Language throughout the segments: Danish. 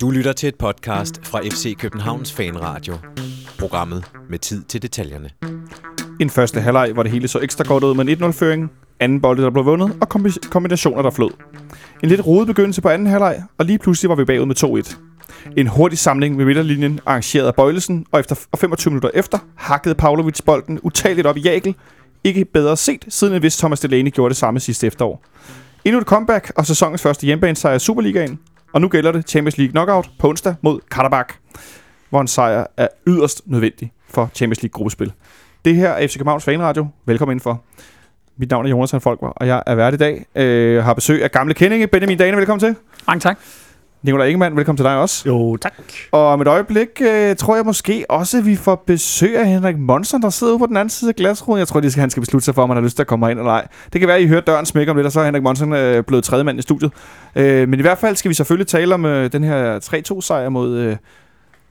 Du lytter til et podcast fra FC Københavns Fanradio. Programmet med tid til detaljerne. En første halvleg, hvor det hele så ekstra godt ud med en 1-0-føring. Anden bold, der blev vundet, og kombinationer, der flød. En lidt rodet begyndelse på anden halvleg, og lige pludselig var vi bagud med 2-1. En hurtig samling ved midterlinjen, arrangeret af Bøjlesen, og efter og 25 minutter efter hakkede Pavlovic bolden utalligt op i Jagel. Ikke bedre set, siden en vis Thomas Delaney gjorde det samme sidste efterår. Endnu et comeback og sæsonens første hjemmebane i Superligaen. Og nu gælder det Champions League Knockout på onsdag mod Karabakh, hvor en sejr er yderst nødvendig for Champions League gruppespil. Det her er FC Københavns Fanradio. Velkommen indenfor. Mit navn er Jonas Folkvar, og jeg er vært i dag. Øh, har besøg af gamle kendinge. Benjamin Dane, velkommen til. Mange tak. Nikolaj Ingemann, velkommen til dig også. Jo, tak. Og om et øjeblik øh, tror jeg måske også, at vi får besøg af Henrik Monson, der sidder ude på den anden side af glasruden. Jeg tror, at han skal beslutte sig for, om han har lyst til at komme ind eller ej. Det kan være, at I hører døren smække om lidt, og så er Henrik Monson øh, blevet tredje mand i studiet. Øh, men i hvert fald skal vi selvfølgelig tale om øh, den her 3-2-sejr mod... Øh,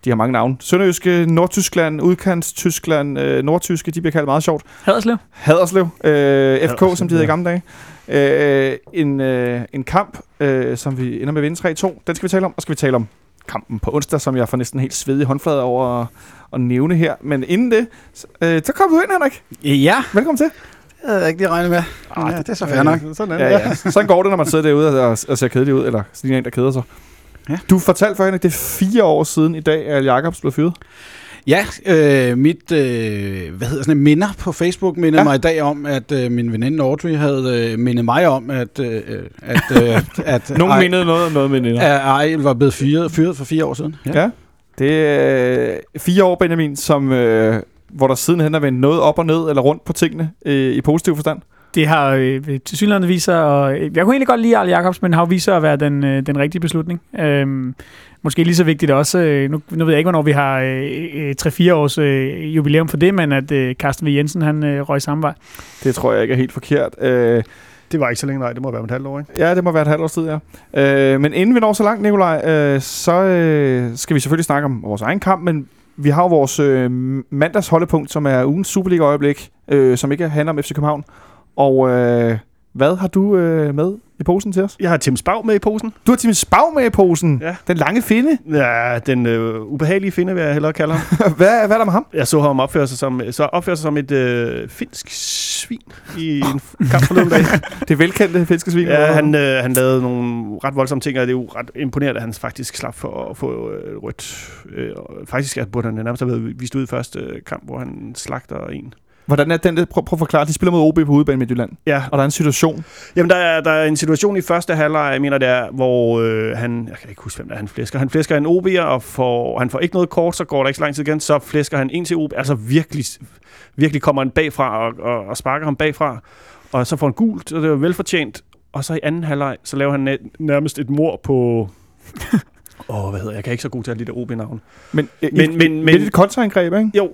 de har mange navne. Sønderjyske, Nordtyskland, Udkants, Tyskland, øh, Nordtyske, de bliver kaldt meget sjovt. Haderslev. Haderslev, øh, FK, Haderslev, som de hed i gamle dage. Øh, en, øh, en kamp, øh, som vi ender med at vinde 3-2. Den skal vi tale om, og skal vi tale om kampen på onsdag, som jeg får næsten helt svedig håndflade over at, at nævne her. Men inden det, øh, så kommer du ind, Henrik. Ja. Velkommen til. Jeg havde ikke lige regnet med. Ah, ja, det er så fair nok. Sådan, ja, ja. sådan går det, når man sidder derude og, og ser kedelig ud, eller sådan en, der keder sig. Ja. Du fortalte for Henrik, det er fire år siden i dag, at Jacobs blev fyret. Ja, øh, mit øh, hvad hedder sådan, minder på Facebook mindede ja. mig i dag om, at øh, min veninde Audrey havde øh, mindet mig om, at... Øh, at, øh, at Nogen mindede noget om noget med At Ejl var blevet fyret, fyret for fire år siden. Ja, ja. det er øh, fire år, Benjamin, som, øh, hvor der sidenhen er vendt noget op og ned eller rundt på tingene øh, i positiv forstand. Det har øh, til synligheden vist sig, og jeg kunne egentlig godt lide Arle Jacobs, men har jo vist sig at være den, øh, den rigtige beslutning. Øhm, måske lige så vigtigt også, øh, nu, nu ved jeg ikke, hvornår vi har øh, 3-4 års øh, jubilæum for det, men at øh, Carsten V. Jensen han øh, røg samme vej. Det tror jeg ikke er helt forkert. Øh, det var ikke så længe, nej. Det må være et halvt år, ikke? Ja, det må være et halvt års tid, ja. Øh, men inden vi når så langt, Nikolaj, øh, så øh, skal vi selvfølgelig snakke om vores egen kamp, men vi har jo vores øh, mandags holdepunkt, som er ugens Superliga-øjeblik, øh, som ikke handler om FC København. Og øh, hvad har du øh, med i posen til os? Jeg har Tim Spav med i posen. Du har Tim Spav med i posen? Ja. Den lange finde? Ja, den øh, ubehagelige finde, vil jeg hellere kalde ham. hvad, hvad er der med ham? Jeg så ham opføre sig som, så opføre sig som et øh, finsk svin i en kamp forleden dag. det velkendte finske svin? Ja, han, øh, han lavede nogle ret voldsomme ting, og det er jo ret imponerende, at han faktisk slap for at få øh, rødt. Øh, faktisk burde han nærmest have været vist ud i første øh, kamp, hvor han slagter en. Hvordan er den? Prøv, prøv at forklare. De spiller mod OB på udebane Midtjylland. Ja. Og der er en situation. Jamen, der er, der er en situation i første halvleg, jeg mener det er, hvor øh, han... Jeg kan ikke huske, hvem der er, han flæsker. Han flæsker en OB'er, og får, han får ikke noget kort, så går der ikke så lang tid igen. Så flæsker han en til OB. Altså virkelig, virkelig kommer han bagfra og, og, og sparker ham bagfra. Og så får han gult, og det er velfortjent. Og så i anden halvleg, så laver han nærmest et mor på... Åh, oh, hvad hedder jeg? Jeg kan ikke så god til at lide OB-navn. Men, men, men, men, men, et kontraangreb, ikke? Jo,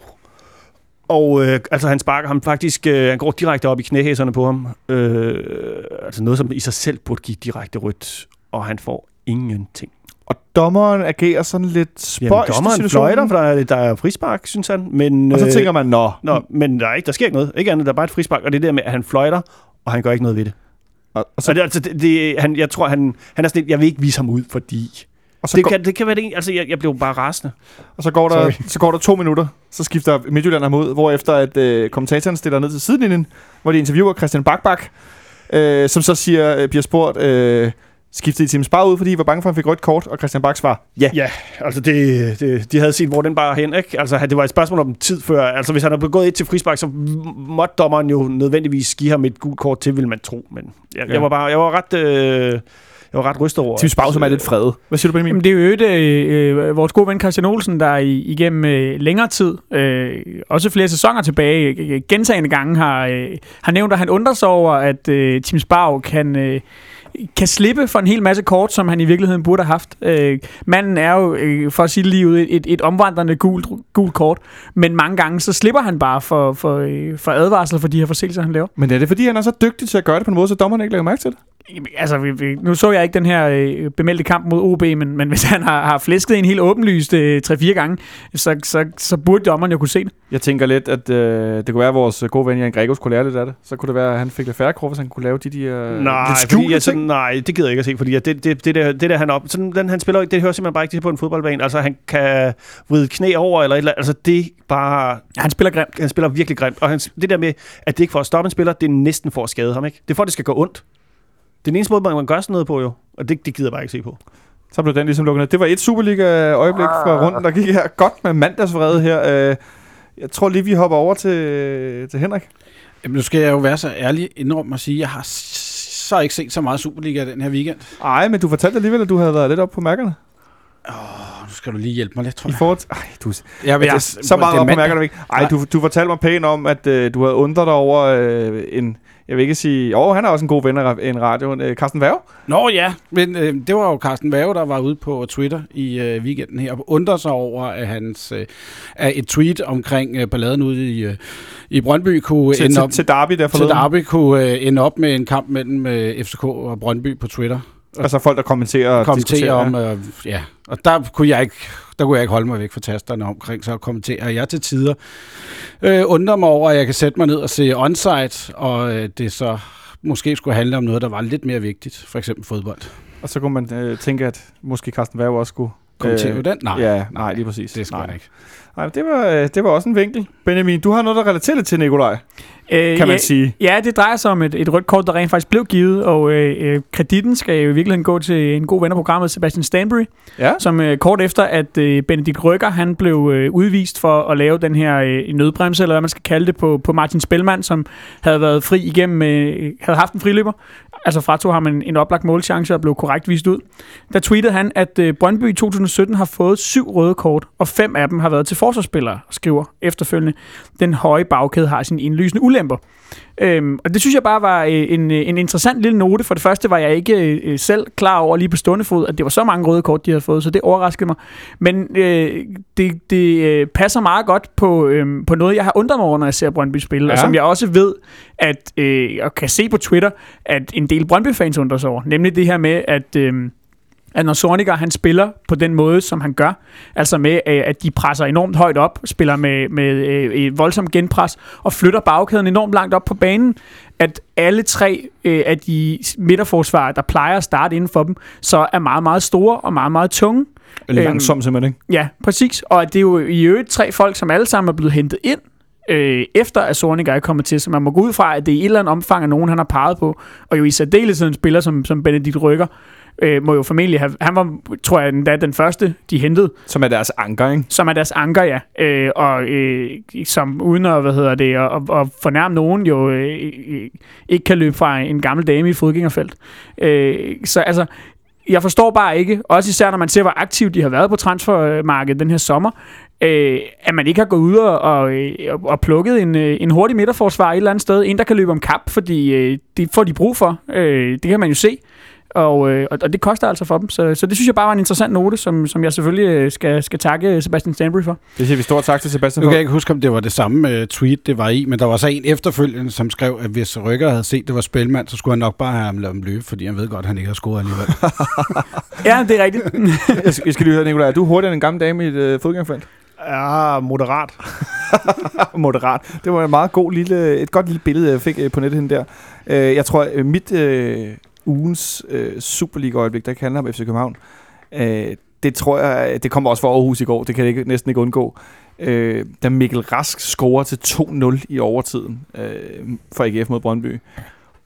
og øh, altså, han sparker ham faktisk, øh, han går direkte op i knæhæserne på ham. Øh, altså noget, som i sig selv burde give direkte rødt, og han får ingenting. Og dommeren agerer sådan lidt spøjst Jamen, dommeren fløjter, for der er, der er frispark, synes han. Men, og så tænker man, nå. nå men der, er ikke, der sker ikke noget. Ikke andet, der er bare et frispark, og det er der med, at han fløjter, og han gør ikke noget ved det. Og, og så, og det, altså, det, det, han, jeg tror, han, han er sådan lidt, jeg vil ikke vise ham ud, fordi og så det, går, kan, det kan være det. Altså, jeg, jeg blev bare rasende. Og så går, der, så går der to minutter, så skifter Midtjylland ham ud, hvor efter at øh, kommentatoren stiller ned til sidelinjen, hvor de interviewer Christian Bakbak, øh, som så siger, øh, bliver spurgt, øh, skiftede I Tim Spar ud, fordi I var bange for, at han fik rødt kort, og Christian Bak svarer, ja. Ja, altså det, det, de havde set, hvor den bare hen, ikke? Altså det var et spørgsmål om tid før, altså hvis han havde gået et til frispark, så måtte dommeren jo nødvendigvis give ham et gult kort til, vil man tro, men jeg, ja. jeg var bare, jeg var ret... Øh, jeg var ret rystet over. Tim Spau, som er lidt fredet. Hvad siger du, Benjamin? Jamen, det er jo et, øh, øh, vores gode ven Christian Olsen, der i, igennem øh, længere tid, øh, også flere sæsoner tilbage, øh, gentagende gange har, øh, har nævnt, at han undrer sig over, at øh, Tim Spau kan... Øh, kan slippe for en hel masse kort, som han i virkeligheden burde have haft. Øh, manden er jo, øh, for at sige det lige ud, et, et omvandrende gult, gult kort, men mange gange så slipper han bare for, for, øh, for advarsel for de her forseelser, han laver. Men er det fordi, han er så dygtig til at gøre det på en måde, så dommerne ikke lægger mærke til det? Altså, vi, vi, nu så jeg ikke den her øh, bemeldte kamp mod OB, men, men hvis han har, har flæsket en helt åbenlyst øh, 3-4 gange, så, så, så burde dommeren jo kunne se det. Jeg tænker lidt, at øh, det kunne være, at vores gode ven Jan Gregos kunne lære lidt af det. Så kunne det være, at han fik lidt færre krog, hvis han kunne lave de der Nej, lidt fordi skjulte jeg, sådan, ting. nej, det gider jeg ikke at se, fordi at det, det, det, der, det der han op, sådan, den han spiller, det hører simpelthen bare ikke til på en fodboldbane. Altså han kan vride knæ over eller et eller andet. Altså det bare, Han spiller grimt. han spiller virkelig grimt. Og han, det der med, at det ikke for at stoppe en spiller, det er næsten for at skade ham, ikke? Det er for, at det skal gå ondt. Det er den eneste måde, man man gør sådan noget på jo. Og det, det gider jeg bare ikke se på. Så blev den ligesom lukket ned. Det var et Superliga-øjeblik fra runden, der gik her. Godt med mandagsvrede her. Øh, jeg tror lige, vi hopper over til, til Henrik. Jamen, nu skal jeg jo være så ærlig indrømme at sige, at jeg har så ikke set så meget Superliga den her weekend. Ej, men du fortalte alligevel, at du havde været lidt op på mærkerne. Åh, nu skal du lige hjælpe mig lidt, tror I jeg. forhold til... Ej, du, Ja, ja, så meget op på mærkerne. ikke? Ej, Nej. du, du fortalte mig pænt om, at øh, du havde undret dig over øh, en... Jeg vil ikke sige... Åh, han er også en god ven af en radio. Øh, Carsten Værge. Nå ja, men øh, det var jo Carsten Værge, der var ude på Twitter i øh, weekenden her, og undrer sig over, at hans øh, at et tweet omkring øh, balladen ude i, øh, i Brøndby kunne Til, ende til, op, til Derby der til forleden. Derby kunne øh, ende op med en kamp mellem øh, FCK og Brøndby på Twitter. Altså folk, der kommenterer og kommentere diskuterer. om, øh, ja. Og der kunne jeg ikke, der kunne jeg ikke holde mig væk fra tasterne omkring, så kommenterer jeg til tider. Øh, undrer mig over, at jeg kan sætte mig ned og se onsite, og øh, det så måske skulle handle om noget, der var lidt mere vigtigt, for eksempel fodbold. Og så kunne man øh, tænke, at måske Carsten Værge også skulle... Kommentere øh, den? Nej, ja, nej, lige præcis. det skal nej. ikke. Nej, det var, øh, det var også en vinkel. Benjamin, du har noget, der relaterer lidt til Nikolaj, Øh, kan man ja, sige. Ja, det drejer sig om et, et rødt kort, der rent faktisk blev givet, og øh, øh, kreditten skal jo i virkeligheden gå til en god ven af programmet, Sebastian Stanbury, Ja. som øh, kort efter, at øh, Benedikt Røkker, han blev øh, udvist for at lave den her øh, nødbremse, eller hvad man skal kalde det, på, på Martin Spellmann, som havde været fri igennem, øh, havde haft en friløber, altså fratog ham en, en oplagt målchance og blev korrekt vist ud. Der tweetede han, at øh, Brøndby i 2017 har fået syv røde kort, og fem af dem har været til forsvarsspillere, skriver efterfølgende, den høje bagkæde har sine indlysende ulemper. Øhm, og det synes jeg bare var øh, en, øh, en interessant lille note. For det første var jeg ikke øh, selv klar over lige på stående fod, at det var så mange røde kort, de havde fået, så det overraskede mig. Men øh, det, det øh, passer meget godt på, øh, på noget, jeg har undret mig over, når jeg ser Brøndby spille, ja. og som jeg også ved, at øh, og kan se på Twitter, at en del Brøndby-fans undrer sig over. Nemlig det her med, at... Øh, at når Sorniger han spiller på den måde, som han gør, altså med, øh, at de presser enormt højt op, spiller med, med øh, et voldsomt genpres, og flytter bagkæden enormt langt op på banen, at alle tre øh, af de midterforsvarer, der plejer at starte inden for dem, så er meget, meget store og meget, meget tunge. Langsom simpelthen, ikke? Ja, præcis. Og at det er jo i øvrigt tre folk, som alle sammen er blevet hentet ind, øh, efter at Sorniger er kommet til, så man må gå ud fra, at det i et eller andet omfang er nogen, han har peget på, og jo i særdeleshed en spiller som, som Benedikt Rykker, øh, må jo formentlig have, han var, tror jeg, endda den første, de hentede, Som er deres anker, ikke? som er deres anker, ja. Øh, og øh, som uden at, hvad hedder det, at, at fornærme nogen jo øh, øh, ikke kan løbe fra en gammel dame i fodgængerfelt. Øh, så altså, jeg forstår bare ikke, også især når man ser, hvor aktivt de har været på transfermarkedet den her sommer, øh, at man ikke har gået ud og, og, øh, og plukket en, øh, en hurtig midterforsvar et eller andet sted. En, der kan løbe om kap, fordi øh, det får de brug for. Øh, det kan man jo se. Og, øh, og det koster altså for dem. Så, så det synes jeg bare var en interessant note, som, som jeg selvfølgelig øh, skal, skal takke Sebastian Stanbury for. Det siger vi stort tak til Sebastian Nu for. kan jeg ikke huske, om det var det samme uh, tweet, det var i, men der var så en efterfølgende, som skrev, at hvis Rykker havde set, det var Spelmand, så skulle han nok bare have ham ladet ham løbe, fordi han ved godt, at han ikke har scoret alligevel. Ja, det er rigtigt. Jeg skal, jeg skal lige høre, Nikolaj, er du hurtigere end en gammel dame i et øh, fodgængerfelt? Ja, moderat. Moderat. Det var en meget god lille, et godt lille billede, jeg fik øh, på nettet henne der. Øh, jeg tror, øh, mit øh, ugens øh, Superliga-øjeblik, der kan handle om FC København, øh, det tror jeg, øh, det kommer også fra Aarhus i går, det kan det ikke, næsten ikke undgå. Øh, da Mikkel Rask scorer til 2-0 i overtiden øh, for AGF mod Brøndby.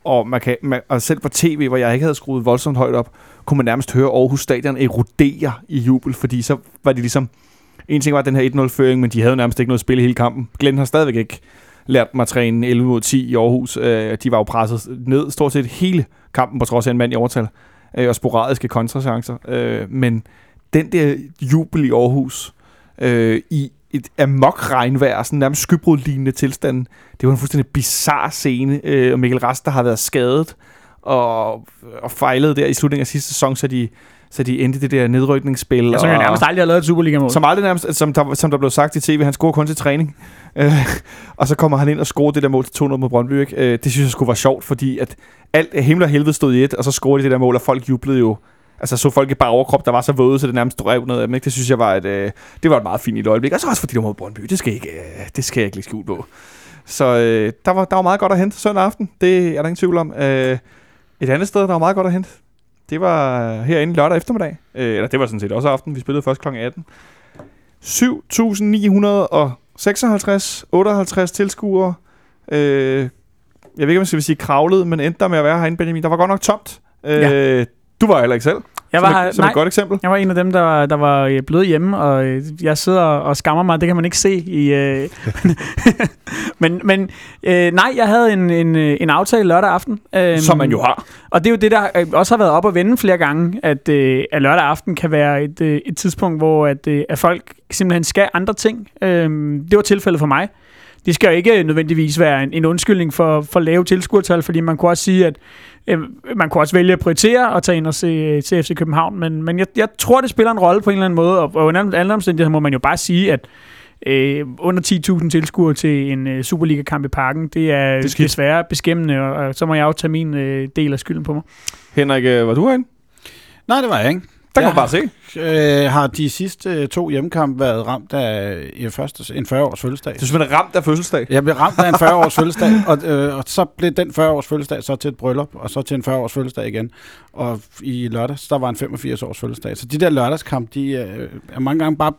Og, man kan, man, og selv på tv, hvor jeg ikke havde skruet voldsomt højt op, kunne man nærmest høre Aarhus Stadion erodere i jubel, fordi så var det ligesom... En ting var den her 1-0-føring, men de havde nærmest ikke noget spil i hele kampen. Glenn har stadigvæk ikke lært mig at træne 11 mod 10 i Aarhus. Øh, de var jo presset ned stort set hele kampen, på trods af en mand i overtal, øh, og sporadiske kontrachancer. Øh, men den der jubel i Aarhus, øh, i et amok regnvejr, sådan nærmest skybrudlignende tilstand, det var en fuldstændig bizarre scene, øh, og Mikkel Rast, der har været skadet, og, og fejlede der i slutningen af sidste sæson, så de, så de endte det der nedrykningsspil. Synes, jeg og- nærmest aldrig har lavet et Superliga-mål. som aldrig nærmest, som der, som der blev sagt i tv, han scorer kun til træning. Øh, og så kommer han ind og scorer det der mål til 2-0 mod Brøndby. Ikke? Øh, det synes jeg skulle var sjovt, fordi at alt himmel og helvede stod i et, og så scorede de det der mål, og folk jublede jo. Altså så folk i bare overkrop, der var så våde, så det nærmest drev noget af dem. Ikke? Det synes jeg var et, øh, det var et meget fint øjeblik. Og så også fordi det var mod Brøndby. Det skal, jeg ikke, øh, det skal jeg ikke lægge skjul på. Så øh, der, var, der var meget godt at hente søndag aften. Det er der ingen tvivl om. Øh, et andet sted, der var meget godt at hente, det var herinde lørdag eftermiddag. Øh, eller det var sådan set også aften. Vi spillede først kl. 18. 7.956, 58 tilskuere. Øh, jeg ved ikke, om jeg skal sige kravlede, men endte der med at være herinde, Benjamin. Der var godt nok tomt. Øh, Ja. Du var heller ikke selv. Jeg var, som, et, som et godt eksempel. Jeg var en af dem, der, der var øh, blevet hjemme, og øh, jeg sidder og skammer mig. Det kan man ikke se i... Øh, men men øh, nej, jeg havde en, en, øh, en aftale lørdag aften. Øh, Som man jo har. Og det er jo det, der også har været op at vende flere gange, at, øh, at lørdag aften kan være et, øh, et tidspunkt, hvor at, øh, at folk simpelthen skal andre ting. Øh, det var tilfældet for mig. Det skal jo ikke nødvendigvis være en, en undskyldning for, for lave tilskuertal, fordi man kunne også sige, at øh, man kunne også vælge at prioritere og tage ind og se, se FC København, men, men jeg, jeg tror, det spiller en rolle på en eller anden måde, og, og under andre omstændigheder må man jo bare sige, at øh, under 10.000 tilskuere til en øh, Superliga-kamp i parken, det er, Det er desværre beskæmmende, og, og så må jeg jo tage min øh, del af skylden på mig. Henrik, øh, var du herinde? Nej, det var jeg ikke. Der kan Ja. man bare se. Øh, har de sidste øh, to hjemmekampe været ramt af en, første, en 40-års fødselsdag? Du er simpelthen ramt af fødselsdag. Jeg blev ramt af en 40-års fødselsdag, og, øh, og så blev den 40-års fødselsdag så til et bryllup, og så til en 40-års fødselsdag igen. Og i lørdags, der var en 85-års fødselsdag. Så de der lørdagskamp, de øh, er mange gange bare...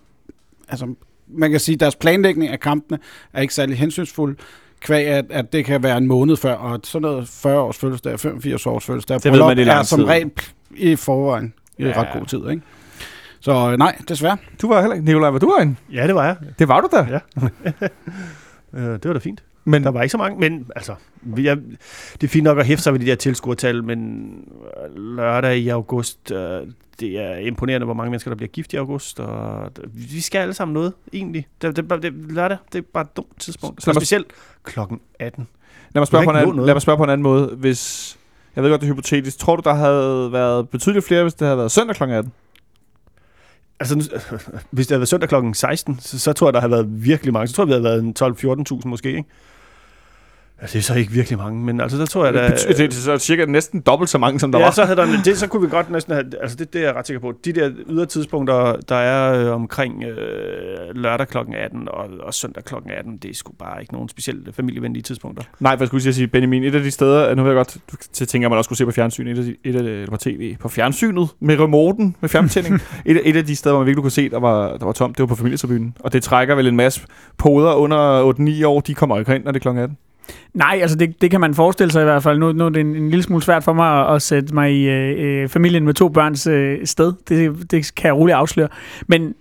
Altså, man kan sige, at deres planlægning af kampene er ikke særlig hensynsfuld, kvæg at, at det kan være en måned før, og sådan noget 40-års fødselsdag, 85-års fødselsdag, Det ved man, det er lang er som regel i forvejen i Ja. ret god tid, ikke? Så øh, nej, desværre. Du var heller ikke. Nikolaj, var du herinde? Ja, det var jeg. Det var du da. Ja. Øh, det var da fint. Men Der var ikke så mange, men altså, vi er, det er fint nok at hæfte sig ved de der tilskuertal, men øh, lørdag i august, øh, det er imponerende, hvor mange mennesker, der bliver gift i august, og vi skal alle sammen noget, egentlig. Det, det, det, lørdag, det er bare et dumt tidspunkt. Så lad Og mig- specielt klokken 18. lad mig, spørge på en anden, lad mig spørge på en anden måde. Hvis, jeg ved godt, det er hypotetisk. Tror du, der havde været betydeligt flere, hvis det havde været søndag kl. 18? Altså, hvis det havde været søndag klokken 16, så, så tror jeg, der havde været virkelig mange. Så tror jeg, vi havde været 12-14.000 måske, ikke? Altså, det er så ikke virkelig mange, men altså, der tror jeg, Det, der... det, det, er så cirka næsten dobbelt så mange, som der ja, var. så, havde der, det, så kunne vi godt næsten have... Altså, det, det er jeg ret sikker på. De der ydre tidspunkter, der er øh, omkring øh, lørdag kl. 18 og, og søndag kl. 18, det er sgu bare ikke nogen specielt familievenlige tidspunkter. Nej, hvad skulle jeg sige, Benjamin, et af de steder, nu ved jeg godt, du tænker man også skulle se på fjernsyn, et af, de, et af eller på tv, på fjernsynet, med remoten, med fjernbetjening. et, af- et af de steder, hvor man virkelig kunne se, der var, der var tomt, det var på familietribunen. Og det trækker vel en masse poder under 8-9 år, de kommer ikke ind, når det er kl. 18. Nej, altså det, det kan man forestille sig i hvert fald. Nu, nu er det en, en lille smule svært for mig at, at sætte mig i øh, øh familien med to børns øh, sted. Det, det kan jeg roligt afsløre. Men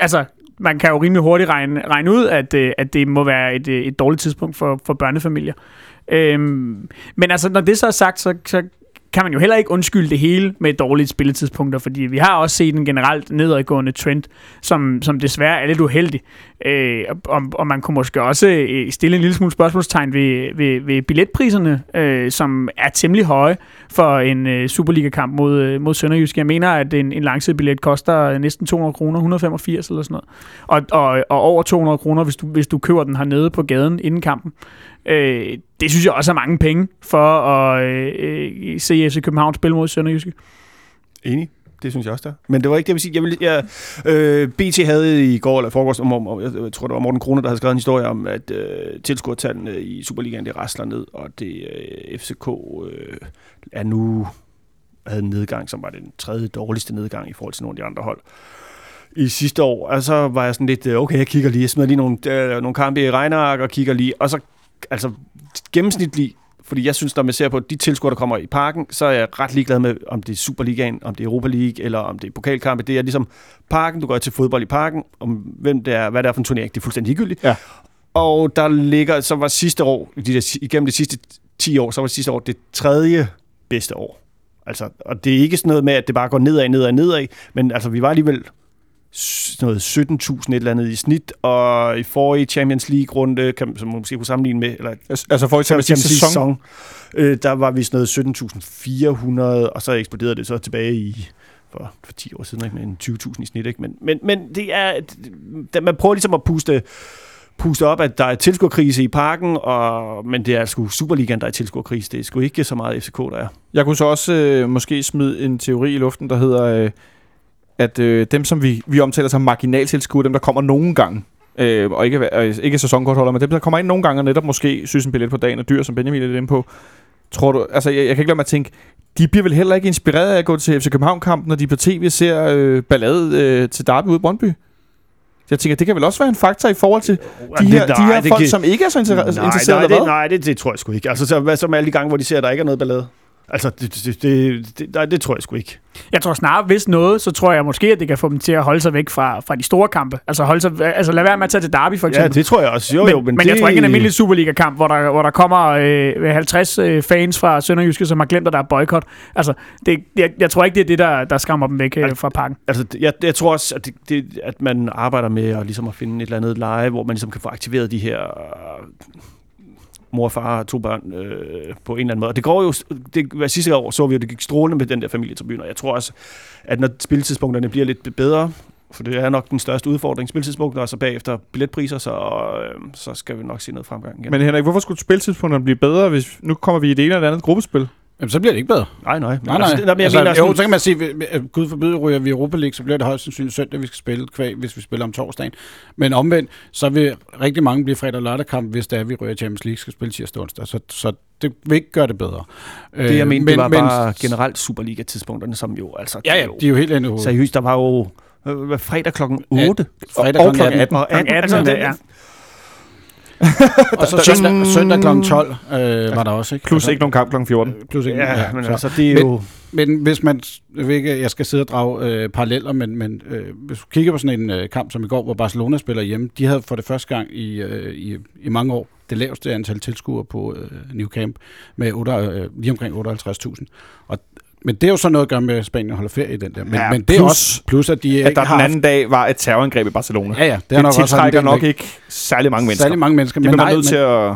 altså, man kan jo rimelig hurtigt regne, regne ud, at, øh, at det må være et, øh, et dårligt tidspunkt for, for børnefamilier. Øhm, men altså, når det så er sagt, så, så kan man jo heller ikke undskylde det hele med dårlige spilletidspunkter, fordi vi har også set en generelt nedadgående trend, som, som desværre er lidt uheldig. Øh, og, og man kunne måske også øh, stille en lille smule spørgsmålstegn ved, ved, ved billetpriserne, øh, som er temmelig høje for en øh, Superliga-kamp mod, øh, mod Sønderjysk. Jeg mener, at en, en langsidebillet koster næsten 200 kroner, 185 eller sådan noget. Og, og, og over 200 kroner, hvis du, hvis du køber den hernede på gaden inden kampen. Øh, det synes jeg også er mange penge for at øh, øh se FC København spille mod Sønderjyske. Enig. Det synes jeg også, der. Men det var ikke det, jeg vil sige. Jeg ville, jeg, øh, BT havde i går, eller forgårs, om, om, jeg tror, det var Morten Kroner, der havde skrevet en historie om, at øh, tilskuertallene i Superligaen, det rasler ned, og det øh, FCK øh, er nu havde en nedgang, som var den tredje dårligste nedgang i forhold til nogle af de andre hold. I sidste år, og så var jeg sådan lidt, øh, okay, jeg kigger lige, jeg smider lige nogle, øh, nogle kampe i regnark og kigger lige, og så, altså, gennemsnitlig fordi jeg synes, når man ser på de tilskuere, der kommer i parken, så er jeg ret ligeglad med, om det er Superligaen, om det er Europa League, eller om det er pokalkampe. Det er ligesom parken, du går til fodbold i parken, om hvem det er, hvad det er for en turnering, det er fuldstændig ligegyldigt. Ja. Og der ligger, så var sidste år, de der, igennem de sidste 10 år, så var sidste år det tredje bedste år. Altså, og det er ikke sådan noget med, at det bare går nedad, nedad, nedad, men altså, vi var alligevel noget 17.000 et eller andet i snit, og i forrige Champions League-runde, kan, som man måske kunne sammenligne med, eller Altså- for eksempel Champions sidste League sæson. øh, der var vi sådan noget 17.400, og så eksploderede det så tilbage i for, for 10 år siden, ikke? med en 20.000 i snit. Ikke? Men, men, men det er, det, man prøver ligesom at puste, puste op, at der er tilskuerkrise i parken, og, men det er sgu Superligaen, der er tilskuerkrise. Det er sgu ikke så meget FCK, der er. Jeg kunne så også øh, måske smide en teori i luften, der hedder, øh, at øh, dem, som vi, vi omtaler som marginaltilskuere, dem, der kommer nogen gange, øh, og ikke, øh, ikke sæsonkortholder, men dem, der kommer ind nogle gange, og netop måske synes en billet på dagen er dyr, som Benjamin er lidt inde på, tror du, altså jeg, jeg kan ikke lade mig at tænke, de bliver vel heller ikke inspireret af at gå til FC København-kampen, når de på tv ser øh, ballade øh, til Derby ude i Brøndby? Jeg tænker, det kan vel også være en faktor i forhold til de her, de her folk, som ikke er så inter- nej, interesserede, nej, det, nej det, det tror jeg sgu ikke. Altså, så, hvad så med alle de gange, hvor de ser, at der ikke er noget ballade? Altså, det, det, det, det, nej, det tror jeg sgu ikke. Jeg tror snarere, hvis noget, så tror jeg måske, at det kan få dem til at holde sig væk fra, fra de store kampe. Altså, holde sig, altså lad være med at tage til Derby, for Ja, eksempel. det tror jeg også. Jo, men, jo, men, men det, jeg tror ikke en almindelig Superliga-kamp, hvor der, hvor der kommer øh, 50 øh, fans fra Sønderjyske, som har glemt, at der er boykot. Altså, det, jeg, jeg tror ikke, det er det, der, der skræmmer dem væk øh, fra parken. Altså, jeg, jeg tror også, at, det, det, at man arbejder med at, ligesom at finde et eller andet leje, hvor man ligesom kan få aktiveret de her øh, mor og far og to børn øh, på en eller anden måde. Og det går jo, det, hvad sidste år så vi jo, det gik strålende med den der familietribune, og jeg tror også, at når spilletidspunkterne bliver lidt bedre, for det er nok den største udfordring, spilletidspunkter, og så bagefter billetpriser, så, øh, så skal vi nok se noget fremgang igen. Men Henrik, hvorfor skulle spiltidspunkterne blive bedre, hvis nu kommer vi i det ene eller andet gruppespil? Jamen, så bliver det ikke bedre. nej, nej. Men Nej, nej. Altså, nej, altså, mener, jo, sådan, så kan man sige, at Gud forbyde, ryger vi Europa League, så bliver det højst sandsynligt søndag, vi skal spille kvæg, hvis vi spiller om torsdagen. Men omvendt, så vil rigtig mange blive fredag og lørdag kamp, hvis det er, vi ryger Champions League, skal spille tirsdag og onsdag. Så, så det vil ikke gøre det bedre. det jeg mente, men, det var men, bare generelt Superliga-tidspunkterne, som jo altså... Ja, ja, de er jo helt hovedet. Seriøst, der var jo øh, fredag klokken Ja. 8. Fredag og kl. klokken 18. Og 18, 18, altså, det, ja. Og så søndag, søndag kl. 12 øh, var der også, ikke? Plus altså, ikke nogen kamp kl. 14. Plus ikke Ja, men så- altså, det er Men- jo... Men hvis man, jeg ikke, jeg skal sidde og drage øh, paralleller, men, men øh, hvis du kigger på sådan en øh, kamp som i går, hvor Barcelona spiller hjemme, de havde for det første gang i, øh, i, i mange år det laveste antal tilskuere på øh, New Camp med 8, øh, lige omkring 58.000. Og, men det er jo så noget at gøre med, at Spanien holder ferie i den der. Men, Ja, men det er plus, også plus, at de At der har den anden dag var et terrorangreb i Barcelona. Ja, ja, det, Det, nok også tiltrækker del nok ikke særlig mange mennesker. Særlig mange mennesker. det men nej, nødt til at...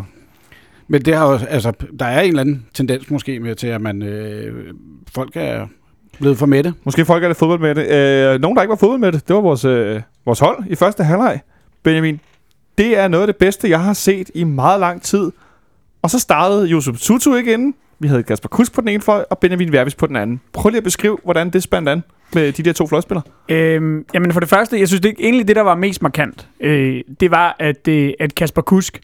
men det har jo, altså, der er en eller anden tendens måske med til, at man, øh, folk er blevet for mætte. Måske folk er lidt fodbold med det. Øh, nogen, der ikke var fodbold med det, det var vores, øh, vores hold i første halvleg. Benjamin, det er noget af det bedste, jeg har set i meget lang tid. Og så startede Josef Tutu ikke inden. Vi havde Kasper Kusk på den ene fløj, og Benjamin Vervis på den anden. Prøv lige at beskrive, hvordan det spændt an med de der to fløjspillere. Øhm, jamen for det første, jeg synes det egentlig det, der var mest markant, øh, det var, at, øh, at Kasper Kusk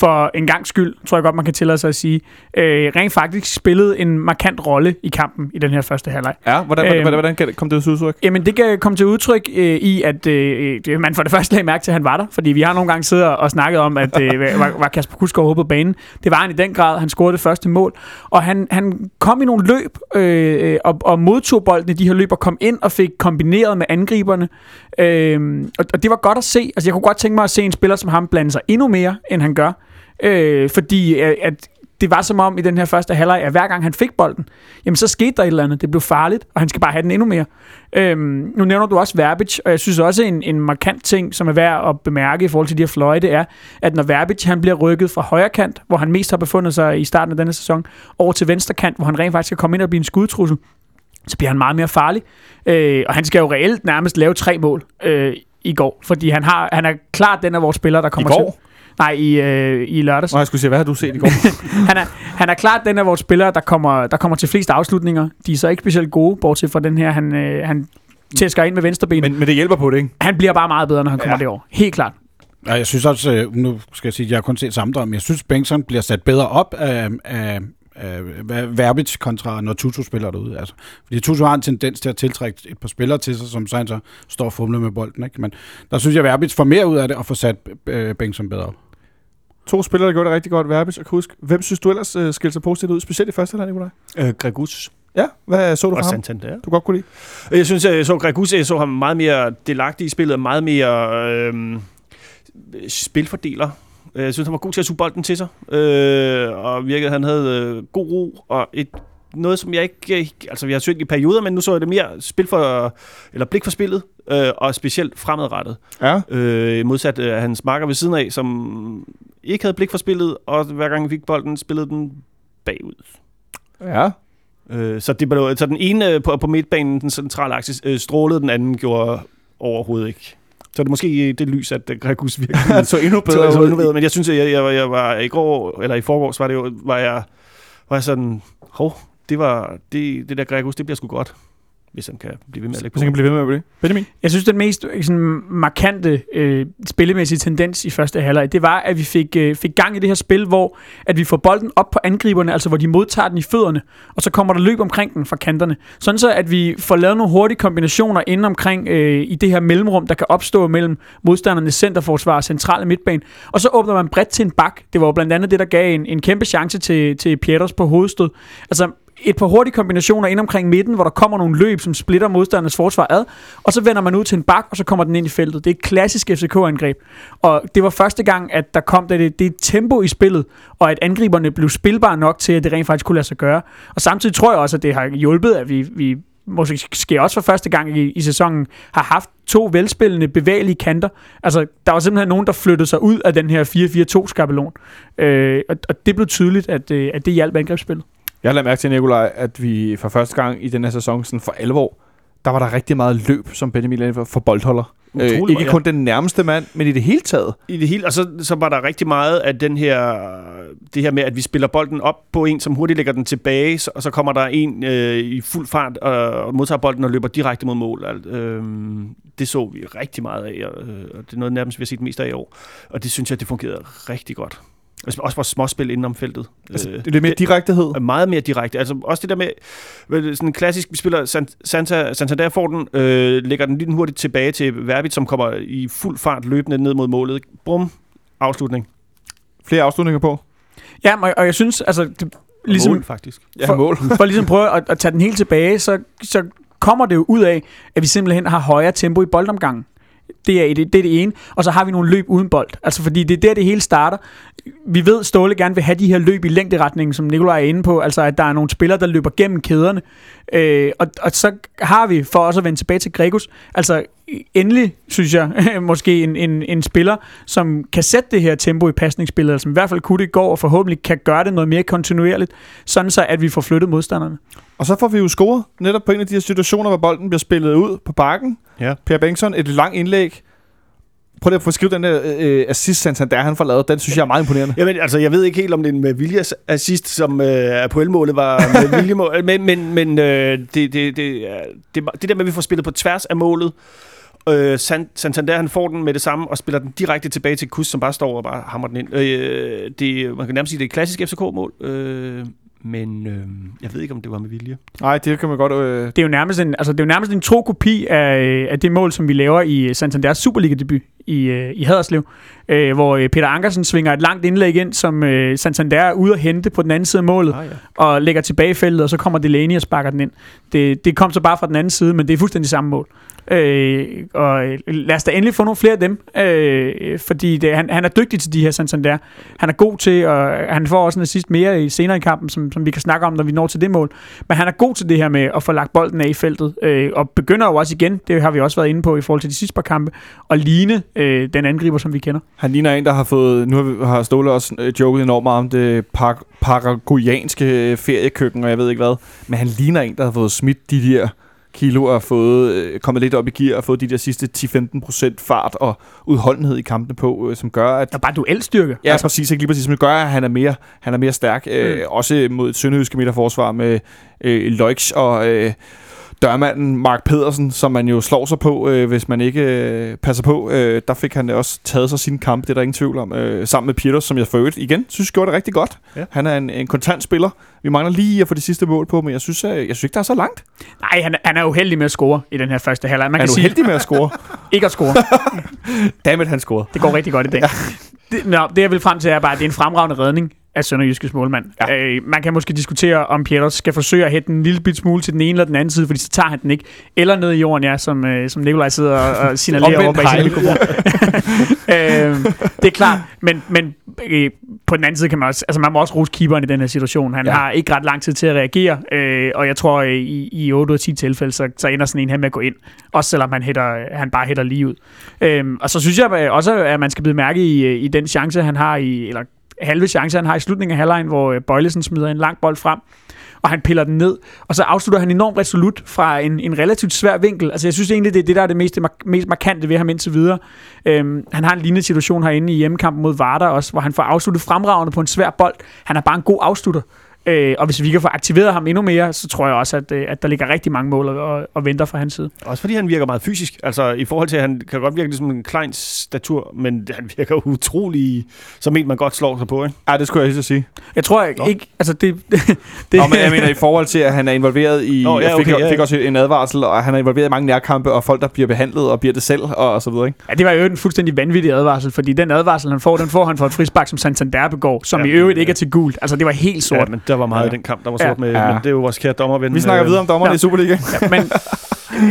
for en gang skyld, tror jeg godt, man kan tillade sig at sige, øh, rent faktisk spillede en markant rolle i kampen i den her første halvleg. Ja, hvordan, Øhm. øhm, hvordan, hvordan kan det, kom det til udtryk? Jamen, det kan komme til udtryk øh, i, at øh, man for det første lagde mærke til, at han var der, fordi vi har nogle gange siddet og snakket om, at øh, var, var Kasper Kusk overhovedet på banen. Det var han i den grad. Han scorede det første mål, og han, han kom i nogle løb øh, øh, og, og modtog bolden i de her løb og kom ind og fik kombineret med angriberne. Øh, og, og det var godt at se. Altså, jeg kunne godt tænke mig at se en spiller som ham blande sig endnu mere, end han gør. Øh, fordi øh, at det var som om i den her første halvleg, at hver gang han fik bolden, jamen så skete der et eller andet. Det blev farligt, og han skal bare have den endnu mere. Øhm, nu nævner du også Verbic, og jeg synes også en, en markant ting, som er værd at bemærke i forhold til de her fløje, det er, at når Verbic han bliver rykket fra højre kant, hvor han mest har befundet sig i starten af denne sæson, over til venstre kant, hvor han rent faktisk kan komme ind og blive en skudtrussel, så bliver han meget mere farlig. Øh, og han skal jo reelt nærmest lave tre mål øh, i går, fordi han, har, han er klart den af vores spillere, der kommer går? til... Nej, i, øh, i lørdags. Nå, jeg skulle sige, hvad har du set i går? han, er, han er klart den af vores spillere, der kommer, der kommer til flest afslutninger. De er så ikke specielt gode, bortset fra den her, han, øh, han tæsker ind med venstrebenet. men, men det hjælper på det, ikke? Han bliver bare meget bedre, når han kommer Ja. ja. derover. Helt klart. Ja, jeg synes også, øh, nu skal jeg sige, at jeg har kun set sammendrag, men jeg synes, Bengtsson bliver sat bedre op af, af, af Verbic kontra når Tutu spiller derude. Altså, fordi Tutu har en tendens til at tiltrække et par spillere til sig, som så står og fumler med bolden. Ikke? Men der synes jeg, at Verbic får mere ud af det og får sat øh, Bengtsson bedre op. To spillere, der gjorde det rigtig godt, Verbis og Kusk. Hvem synes du ellers uh, skilte sig positivt ud, specielt i første halvleg, Nikolaj? Øh, Gregus Ja, hvad så du og fra ham? Santander. Du godt kunne lide? Jeg synes, jeg så Gregus, jeg så ham meget mere delagtig i spillet, meget mere øh, spilfordeler. Jeg synes, han var god til at suge bolden til sig, øh, og virkede, han havde øh, god ro og et noget, som jeg ikke... øh, Altså, vi har søgt i perioder, men nu så jeg det mere spil for... Eller blik for spillet, øh, og specielt fremadrettet. Ja. Øh, modsat øh, hans marker ved siden af, som ikke havde blik for spillet, og hver gang vi fik bolden, spillede den bagud. Ja. Øh, så, det blev, så den ene øh, på, på midtbanen, den centrale aksis, øh, strålede, den anden gjorde overhovedet ikke. Så det er måske det lys, at øh, Gregus virkelig så endnu bedre så, endnu bedre. Men jeg synes, at jeg, jeg, jeg var i går, eller i forgårs, var det jo, var jeg, var jeg sådan, hov, det var, det, det der Gregus, det bliver sgu godt, hvis han kan blive ved med at lægge Hvis han kan på. blive ved med at blive. Benjamin? Jeg synes, den mest øh, sådan, markante øh, spillemæssige tendens i første halvleg, det var, at vi fik, øh, fik gang i det her spil, hvor at vi får bolden op på angriberne, altså hvor de modtager den i fødderne, og så kommer der løb omkring den fra kanterne. Sådan så, at vi får lavet nogle hurtige kombinationer inden omkring øh, i det her mellemrum, der kan opstå mellem modstandernes centerforsvar og centrale midtbane. Og så åbner man bredt til en bak. Det var jo blandt andet det, der gav en, en kæmpe chance til, til Pieters på hovedstød. Altså, et par hurtige kombinationer ind omkring midten, hvor der kommer nogle løb, som splitter modstandernes forsvar ad, og så vender man ud til en bak, og så kommer den ind i feltet. Det er et klassisk FCK-angreb. Og det var første gang, at der kom det, det tempo i spillet, og at angriberne blev spilbare nok til, at det rent faktisk kunne lade sig gøre. Og samtidig tror jeg også, at det har hjulpet, at vi, vi måske også for første gang i, i sæsonen har haft to velspillende, bevægelige kanter. Altså, der var simpelthen nogen, der flyttede sig ud af den her 4-4-2-skabelon. Øh, og, og det blev tydeligt, at, øh, at det hjalp angrebsspillet. Jeg lader mærke til, Nikolaj, at vi for første gang i den her sæson sådan for alvor, der var der rigtig meget løb, som Benjamin Lane for, for boldholder. Øh, ikke ja. kun den nærmeste mand, men i det hele taget. I det hele, og så, så var der rigtig meget af den her, det her med, at vi spiller bolden op på en, som hurtigt lægger den tilbage, så- og så kommer der en øh, i fuld fart og modtager bolden og løber direkte mod mål. Alt, øh, det så vi rigtig meget af, og, øh, og det er noget nærmest, vi har set mest af i år. Og det synes jeg, det fungerede rigtig godt. Altså, Også vores småspil inden om feltet. Altså, Øh, det er lidt mere direktehed. er meget mere direkte. Altså også det der med, sådan en klassisk, vi spiller San- Santa, Santander får den, øh, lægger den lige hurtigt tilbage til Verbit, som kommer i fuld fart løbende ned mod målet. Brum, afslutning. Flere afslutninger på. Ja, og, og jeg synes, altså, det, ligesom, Mål, faktisk. Ja, For- mål. for at ligesom prøve at, at tage den helt tilbage, så, så kommer det jo ud af, at vi simpelthen har højere tempo i boldomgangen. Det er, det, det er det ene. Og så har vi nogle løb uden bold. Altså fordi det er der, det hele starter. Vi ved, Ståle gerne vil have de her løb i længderetningen, som Nikolaj er inde på. Altså at der er nogle spillere, der løber gennem kæderne. Øh, og, og så har vi, for også at vende tilbage til Gregus, altså endelig, synes jeg, måske en, en, en spiller, som kan sætte det her tempo i pasningsspillet, altså som i hvert fald kunne det i går, og forhåbentlig kan gøre det noget mere kontinuerligt, sådan så at vi får flyttet modstanderne. Og så får vi jo scoret netop på en af de her situationer, hvor bolden bliver spillet ud på bakken. Ja. Per Bengtsson, et langt indlæg. Prøv lige at få skrevet den der øh, assist, Santander, han får lavet. Den synes jeg er meget imponerende. Jamen, altså, jeg ved ikke helt, om det er en med vilje assist, som øh, Apoel-målet var med viljemål, men, men, men øh, det, det, det, det, det der med, at vi får spillet på tværs af målet, øh, San- Santander, han får den med det samme, og spiller den direkte tilbage til Kus, som bare står og bare hammer den ind. Øh, det, man kan nærmest sige, det er et klassisk FCK-mål, øh, men øh, jeg ved ikke, om det var med vilje. Nej, det kan man godt... Øh, Det er jo nærmest en, altså det er jo nærmest en tro kopi af, øh, af det mål, som vi laver i Santanders Superliga-debut i, øh, i Haderslev, øh, hvor øh, Peter Ankersen svinger et langt indlæg ind, som øh, Santander er ude at hente på den anden side af målet, Ah, ja. og lægger tilbage i feltet, og så kommer Delaney og sparker den ind. Det, det kom så bare fra den anden side, men det er fuldstændig samme mål. Øh, og øh, lad os da endelig få nogle flere af dem, øh, fordi det, han, han er dygtig til de her Santander. Han er god til, og han får også en assist mere i senere i kampen, som, som vi kan snakke om, når vi når til det mål. Men han er god til det her med at få lagt bolden af i feltet, øh, og begynder jo også igen, det har vi også været inde på i forhold til de sidste par kampe, at ligne øh, den angriber, som vi kender. han ligner en, der har fået... Nu har vi- har Ståle også øh, joket enormt meget om det par, paraguayanske øh, feriekøkken, og jeg ved ikke hvad. Men han ligner en, der har fået smidt de der kilo og fået, øh, kommet lidt op i gear og fået de der sidste 10-15% fart og udholdenhed i kampene på, øh, som gør, at Der er bare duelstyrke. Ja, altså, præcis. Ikke lige præcis. Men det gør, at han er mere, han er mere stærk. Mm. Øh, også mod et sønderjyske midterforsvar med øh, Leuch og øh, dørmanden Mark Pedersen, som man jo slår sig på, øh, hvis man ikke øh, passer på. Øh, der fik han også taget sig sin kamp, det er der ingen tvivl om. Øh, sammen med Pieters, som jeg for øvrigt igen synes gjorde det rigtig godt. Ja. Han er en, en kontant spiller. Vi mangler lige at få de sidste mål på, men jeg synes, øh, jeg synes ikke, der er så langt. Nej, han, er- han er uheldig med at score i den her første halvleg. Man Han kan er sige, uheldig med at score. ikke at score. Dammit, han scorede. Det går rigtig godt i dag. Det, nå, det jeg vil frem til er bare, at det er en fremragende redning af Sønderjyskes målmand. Ja. Øh, man kan måske diskutere, om Pieters skal forsøge at hætte en lille bit smule til den ene eller den anden side, fordi så tager han den ikke. Eller ned i jorden, ja, som, øh, som Nikolaj sidder og, og signalerer over bag sin mikrofon. øh, det er klart, men, men øh, på den anden side kan man også, altså man må også rose keeperen i den her situation. Han Ja. har ikke ret lang tid til at reagere, øh, og jeg tror øh, i, i 8 ud af 10 tilfælde, så, så ender sådan en her med at gå ind. Også selvom han, hætter, han bare hætter lige ud. Øhm, og så synes jeg øh, også, at man skal blive mærke i, øh, i den chance, han har i, eller halve chance, han har i slutningen af halvlejen, hvor øh, Bøjlesen smider en lang bold frem, og han piller den ned, og så afslutter han enormt resolut fra en, en relativt svær vinkel. Altså jeg synes egentlig, det er det, der er det mest, mest markante ved ham indtil videre. Øhm, han har en lignende situation herinde i hjemmekampen mod Varda også, hvor han får afsluttet fremragende på en svær bold. Han er bare en god afslutter. Øh, og hvis vi kan få aktiveret ham endnu mere, så tror jeg også, at, øh, at der ligger rigtig mange mål og, og, venter fra hans side. Også fordi han virker meget fysisk. Altså i forhold til, at han kan godt virke som en klein statur, men han virker utrolig som en, man godt slår sig på. Ikke? Ej, det skulle jeg lige så sige. Jeg tror Nå. ikke, altså det... det, Nå, men jeg mener i forhold til, at han er involveret i... Nå, ja, jeg fik, okay, ja, fik ja. også en advarsel, og han er involveret i mange nærkampe, og folk, der bliver behandlet og bliver det selv, og, og så videre, ikke? Ja, det var jo en fuldstændig vanvittig advarsel, fordi den advarsel, han får, den får han for et frispark, som Santander begår, som Ja, ja, i øvrigt ja. ikke er til gult. Altså, det var helt sort. Ja, men der var meget Ja. i den kamp, der var Ja. sort med, Ja. men det er jo vores kære dommerven. Vi snakker øh, videre om dommerne ja. i Superliga. Ja, men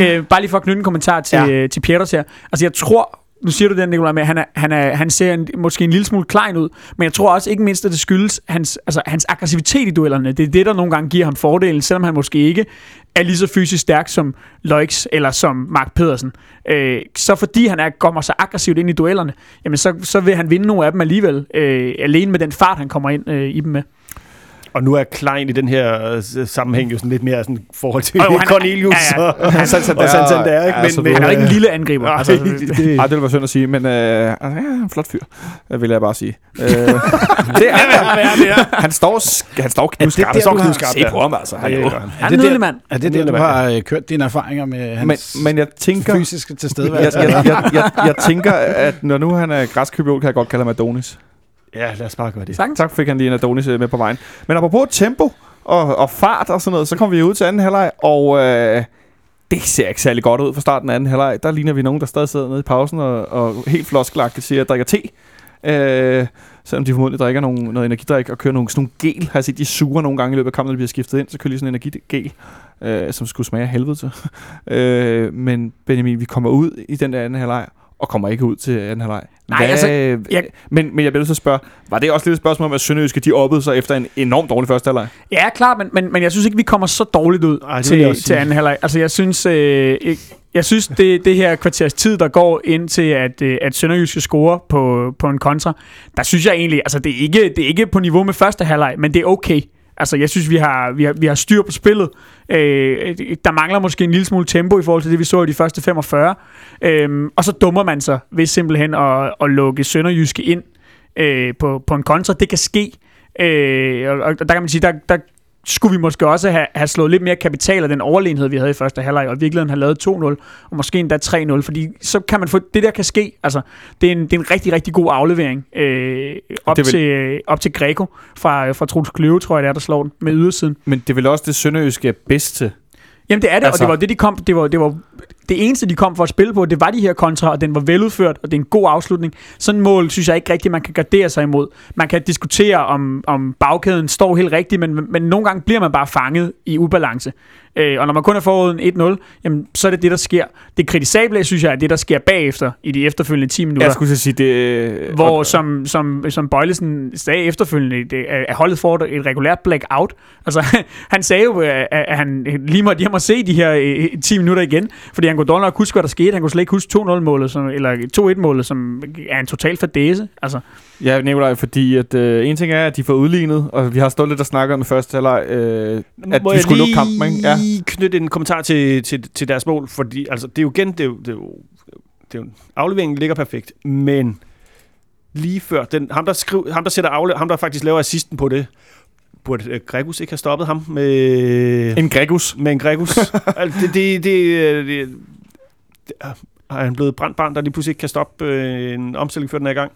øh, bare lige for at knytte en kommentar til, Ja. ja. øh, til Pieters her. Altså, jeg tror, nu siger du den, Nicolaj, med, at han, er, han, er, han ser en, måske en lille smule klein ud, men jeg tror også ikke mindst, at det skyldes hans, altså, hans aggressivitet i duellerne. Det er det, der nogle gange giver ham fordelen, selvom han måske ikke er lige så fysisk stærk som Loix eller som Mark Pedersen. Øh, så fordi han er, kommer så aggressivt ind i duellerne, jamen så, så vil han vinde nogle af dem alligevel, øh, alene med den fart, han kommer ind øh, i dem med. Og nu er Klein i den her øh, sammenhæng jo sådan lidt mere sådan forhold til Og jo, han er- Cornelius ja, ja. og, og Santander, ikke? Ja, Men, Han er jo ikke en lille angriber. nej, altså, det- det- det ville være synd at sige, men øh, altså, ja, han er en flot fyr, øh, vil jeg bare sige. Øh, det er han. Han står, han står det står du har- knivskarpt. Se ja. på ham, altså. Han er det han. er det en mand. Er det der, du har øh, kørt dine erfaringer med Men, hans men jeg tænker... fysiske Jeg, tilstedeværelse? jeg, jeg, jeg, jeg tænker, at når nu han er græskøbiol, kan jeg godt kalde ham Adonis. Ja, lad os bare gøre det. Sagtens. Tak fik han lige en Adonis øh, med på vejen. Men apropos tempo og, og fart og sådan noget, så kommer vi ud til anden halvleg, og øh, det ser ikke særlig godt ud fra starten af anden halvleg. Der ligner vi nogen, der stadig sidder nede i pausen og, og helt floskelagtigt siger, at drikker te. Øh, selvom de formodentlig drikker nogle, noget energidrik og kører nogle, sådan nogle gel. Har jeg set, de suger nogle gange i løbet af kampen, når de bliver skiftet ind, så kører de sådan en energigel, øh, som skulle smage helvede til. øh, men Benjamin, vi kommer ud i den der anden halvleg, og kommer ikke ud til anden halvleg. Nej, altså, jeg- men, men jeg bliver at spørge, var det også lidt et spørgsmål om, at Sønderjyske de oppede sig efter en enormt dårlig første halvleg? Ja, klart, men, men, men jeg synes ikke, vi kommer så dårligt ud Ej, til, til anden halvleg. Altså, jeg synes, øh, jeg, jeg synes det, det her kvarters tid, der går ind til, at, øh, at Sønderjyske score på, på en kontra, der synes jeg egentlig, altså det er, ikke, det er ikke på niveau med første halvleg, men det er okay. Altså, jeg synes, vi har, vi har, vi har styr på spillet. Øh, der mangler måske en lille smule tempo i forhold til det, vi så i de første 45. Øh, og så dummer man sig ved simpelthen at, at lukke Sønderjyske ind øh, på, på en kontra. Det kan ske. Øh, og, og der kan man sige, der, der skulle vi måske også have, have slået lidt mere kapital af den overlegenhed, vi havde i første halvleg, og i virkeligheden have lavet 2-0, og måske endda 3-0, fordi så kan man få, det der kan ske, altså, det er en, det er en rigtig, rigtig god aflevering øh, op, vil- til, øh, op til Greco fra, fra Troels Kløve, tror jeg det er, der slår den med ydersiden. Men det er vel også det Sønderjyske bedste. Jamen det er det, altså, Altså- og det var det, de kom, det var, det var det eneste, de kom for at spille på, det var de her kontra, og den var veludført, og det er en god afslutning. Sådan mål, synes jeg ikke rigtigt, man kan gardere sig imod. Man kan diskutere, om, om bagkæden står helt rigtigt, men, men nogle gange bliver man bare fanget i ubalance. Øh, og når man kun har fået en 1-0, jamen, så er det det, der sker. Det kritisable, synes jeg, er det, der sker bagefter, i de efterfølgende 10 minutter. Jeg skulle sige, det... Hvor, og- som, som, som Bøjlesen sagde efterfølgende, det, er er holdet for et regulært blackout. Altså, han sagde jo, at at han lige måtte hjem og se de her øh, 10 minutter igen, fordi han kunne dårligt nok huske, hvad der skete. Han kunne slet ikke huske 2-0-målet, som, eller 2-1-målet, som er en total fadese. Altså, Ja, Nikolaj, fordi at, øh, en ting er, at de får udlignet, og vi har stået lidt og snakket om i første halvleg, øh, at Må vi jeg skulle lukke lige kampen, ikke? Ja. knytte en kommentar til, til, til deres mål, fordi altså, det er jo igen, det er jo, det er jo, det er jo afleveringen ligger perfekt, men lige før, den, ham, der skriv, ham, der sætter afle, ham, der faktisk laver assisten på det, burde uh, Gregus ikke have stoppet ham med, En Gregus. med en Gregus? altså, det, det, det, øh, det, det, er han blevet brændt barn, der lige pludselig ikke kan stoppe øh, en omstilling, før den er i gang?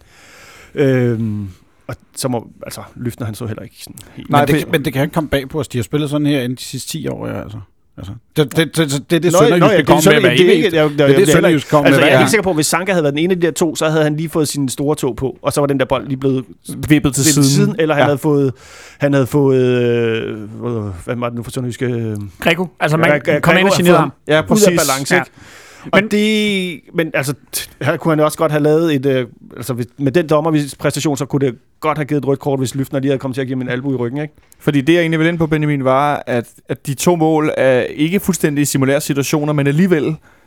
Øhm, og så må, altså, løften han så heller ikke sådan helt. Nej, men, det, men det kan ikke komme bag på os. De har spillet sådan her inden de sidste 10 år, ja, altså. Altså det, det, det, det, det er det, Nå, nå, ja, det er kommer med sådan- hver det er evig ikke- eneste. jeg- jeg- Det er det, jeg- Sønderjyske kommer Altså, med jeg er gang. sikker på, at hvis Sanka havde været den ene af de der to, så havde han lige fået sin store tog på, og så var den der bold lige blevet Vippet til siden. siden, eller han Ja. havde fået, han havde fået, øh, hvad- var det nu for Sønderjyske? Øh, Greco, altså man Ja, kom ind og generede ham. Ja, ud præcis. af balance, Ja. Men, og det, men altså, her kunne han også godt have lavet et... Øh, altså, hvis, med den dommerpræstation, så kunne det godt have givet et rødt kort, hvis Lyftner lige havde kommet til at give en albu i ryggen, ikke? Fordi det, jeg egentlig ville ind på, Benjamin, var, at, at de to mål er ikke fuldstændig simulære situationer, men alligevel,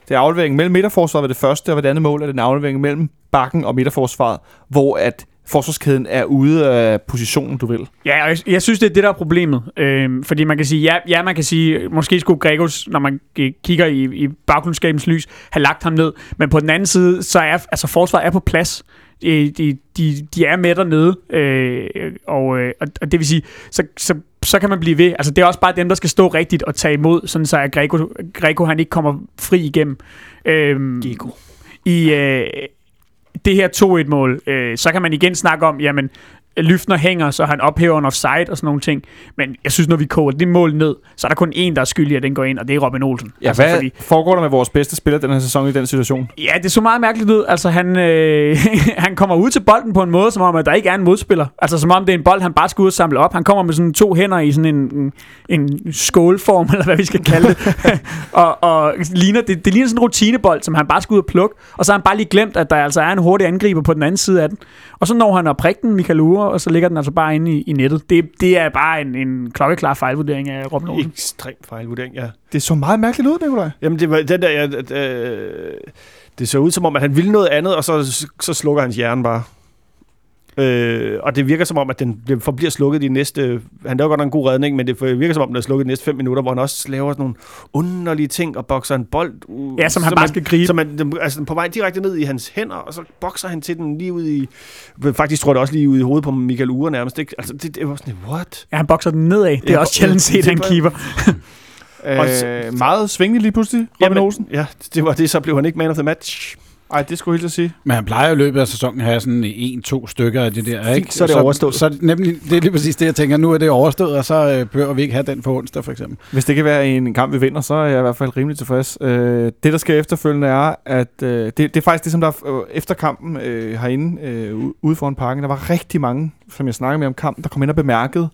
det er afleveringen mellem midterforsvaret ved det første, og ved det andet mål er det en aflevering mellem bakken og midterforsvaret, hvor at forsvarskæden er ude af positionen, du vil. Ja, og jeg, jeg synes, det er det, der er problemet. Øhm, fordi man kan sige, ja, ja, man kan sige, måske skulle Gregos, når man kigger i, i baggrundsskabens lys, have lagt ham ned. Men på den anden side, så er altså, forsvaret er på plads. De, de, de, de er med dernede, øh, og, øh, og, og det vil sige, så, så, så kan man blive ved. Altså, det er også bare dem, der skal stå rigtigt og tage imod, sådan så at Greco, Greco han ikke kommer fri igennem. Øhm, Gigo. i øh, det her 2-1-mål, øh, så kan man igen snakke om, jamen, Lyftner hænger, så han ophæver en offside og sådan nogle ting. Men jeg synes, når vi koger det mål ned, så er der kun én, der er skyldig, at den går ind, og det er Robin Olsen. Ja, altså, hvad fordi, foregår der med vores bedste spiller den her sæson i den situation? Ja, det så meget mærkeligt ud. Altså, han, øh, han kommer ud til bolden på en måde, som om, at der ikke er en modspiller. Altså, som om det er en bold, han bare skal ud og samle op. Han kommer med sådan to hænder i sådan en, en, en skålform, eller hvad vi skal kalde det. og, og ligner, det, det ligner sådan en rutinebold, som han bare skal ud og plukke. Og så har han bare lige glemt, at der altså er en hurtig angriber på den anden side af den. Og så når han at prikke den, Michael Ure, og så ligger den altså bare inde i, i nettet. Det, det er bare en, en klokkeklar fejlvurdering af Robin Olsen. Ekstrem fejlvurdering, ja. Det så meget mærkeligt ud, Nikolaj. Jamen, det var den der... Ja, øh, det så ud som om, at han ville noget andet, og så, så slukker hans hjerne bare. Øh, og det virker som om, at den bliver- forbliver slukket de næste... Han laver godt nok en god redning, men det virker som om, den er slukket de næste fem minutter, hvor han også laver sådan nogle underlige ting og bokser en bold ud. Ja, som han bare skal gribe. Som man, altså, på vej direkte ned i hans hænder, og så bokser han til den lige ud i... Faktisk tror jeg det også lige ud i hovedet på Michael Ure nærmest. Ikke? Altså, det, det var sådan, what? Ja, han bokser den nedad. Det er Ja, også sjældent set det var- keeper. Øh, meget svingende lige pludselig, Robin Olsen. Ja, det var det, så blev han ikke man of the match. Ej, det skulle jeg helt at sige. Men han plejer jo i løbet af sæsonen at have sådan en-to stykker af det der, ikke? så er det overstået. Så, så nemlig, det er lige præcis det, jeg tænker, nu er det overstået, og så øh, behøver vi ikke have den på onsdag, for eksempel. Hvis det kan være en kamp, vi vinder, så er jeg i hvert fald rimelig tilfreds. Øh, det, der sker efterfølgende, er, at øh, det, det er faktisk det, som der øh, efter kampen øh, herinde øh, ude foran parken, der var rigtig mange, som jeg snakkede med om kampen, der kom ind og bemærkede,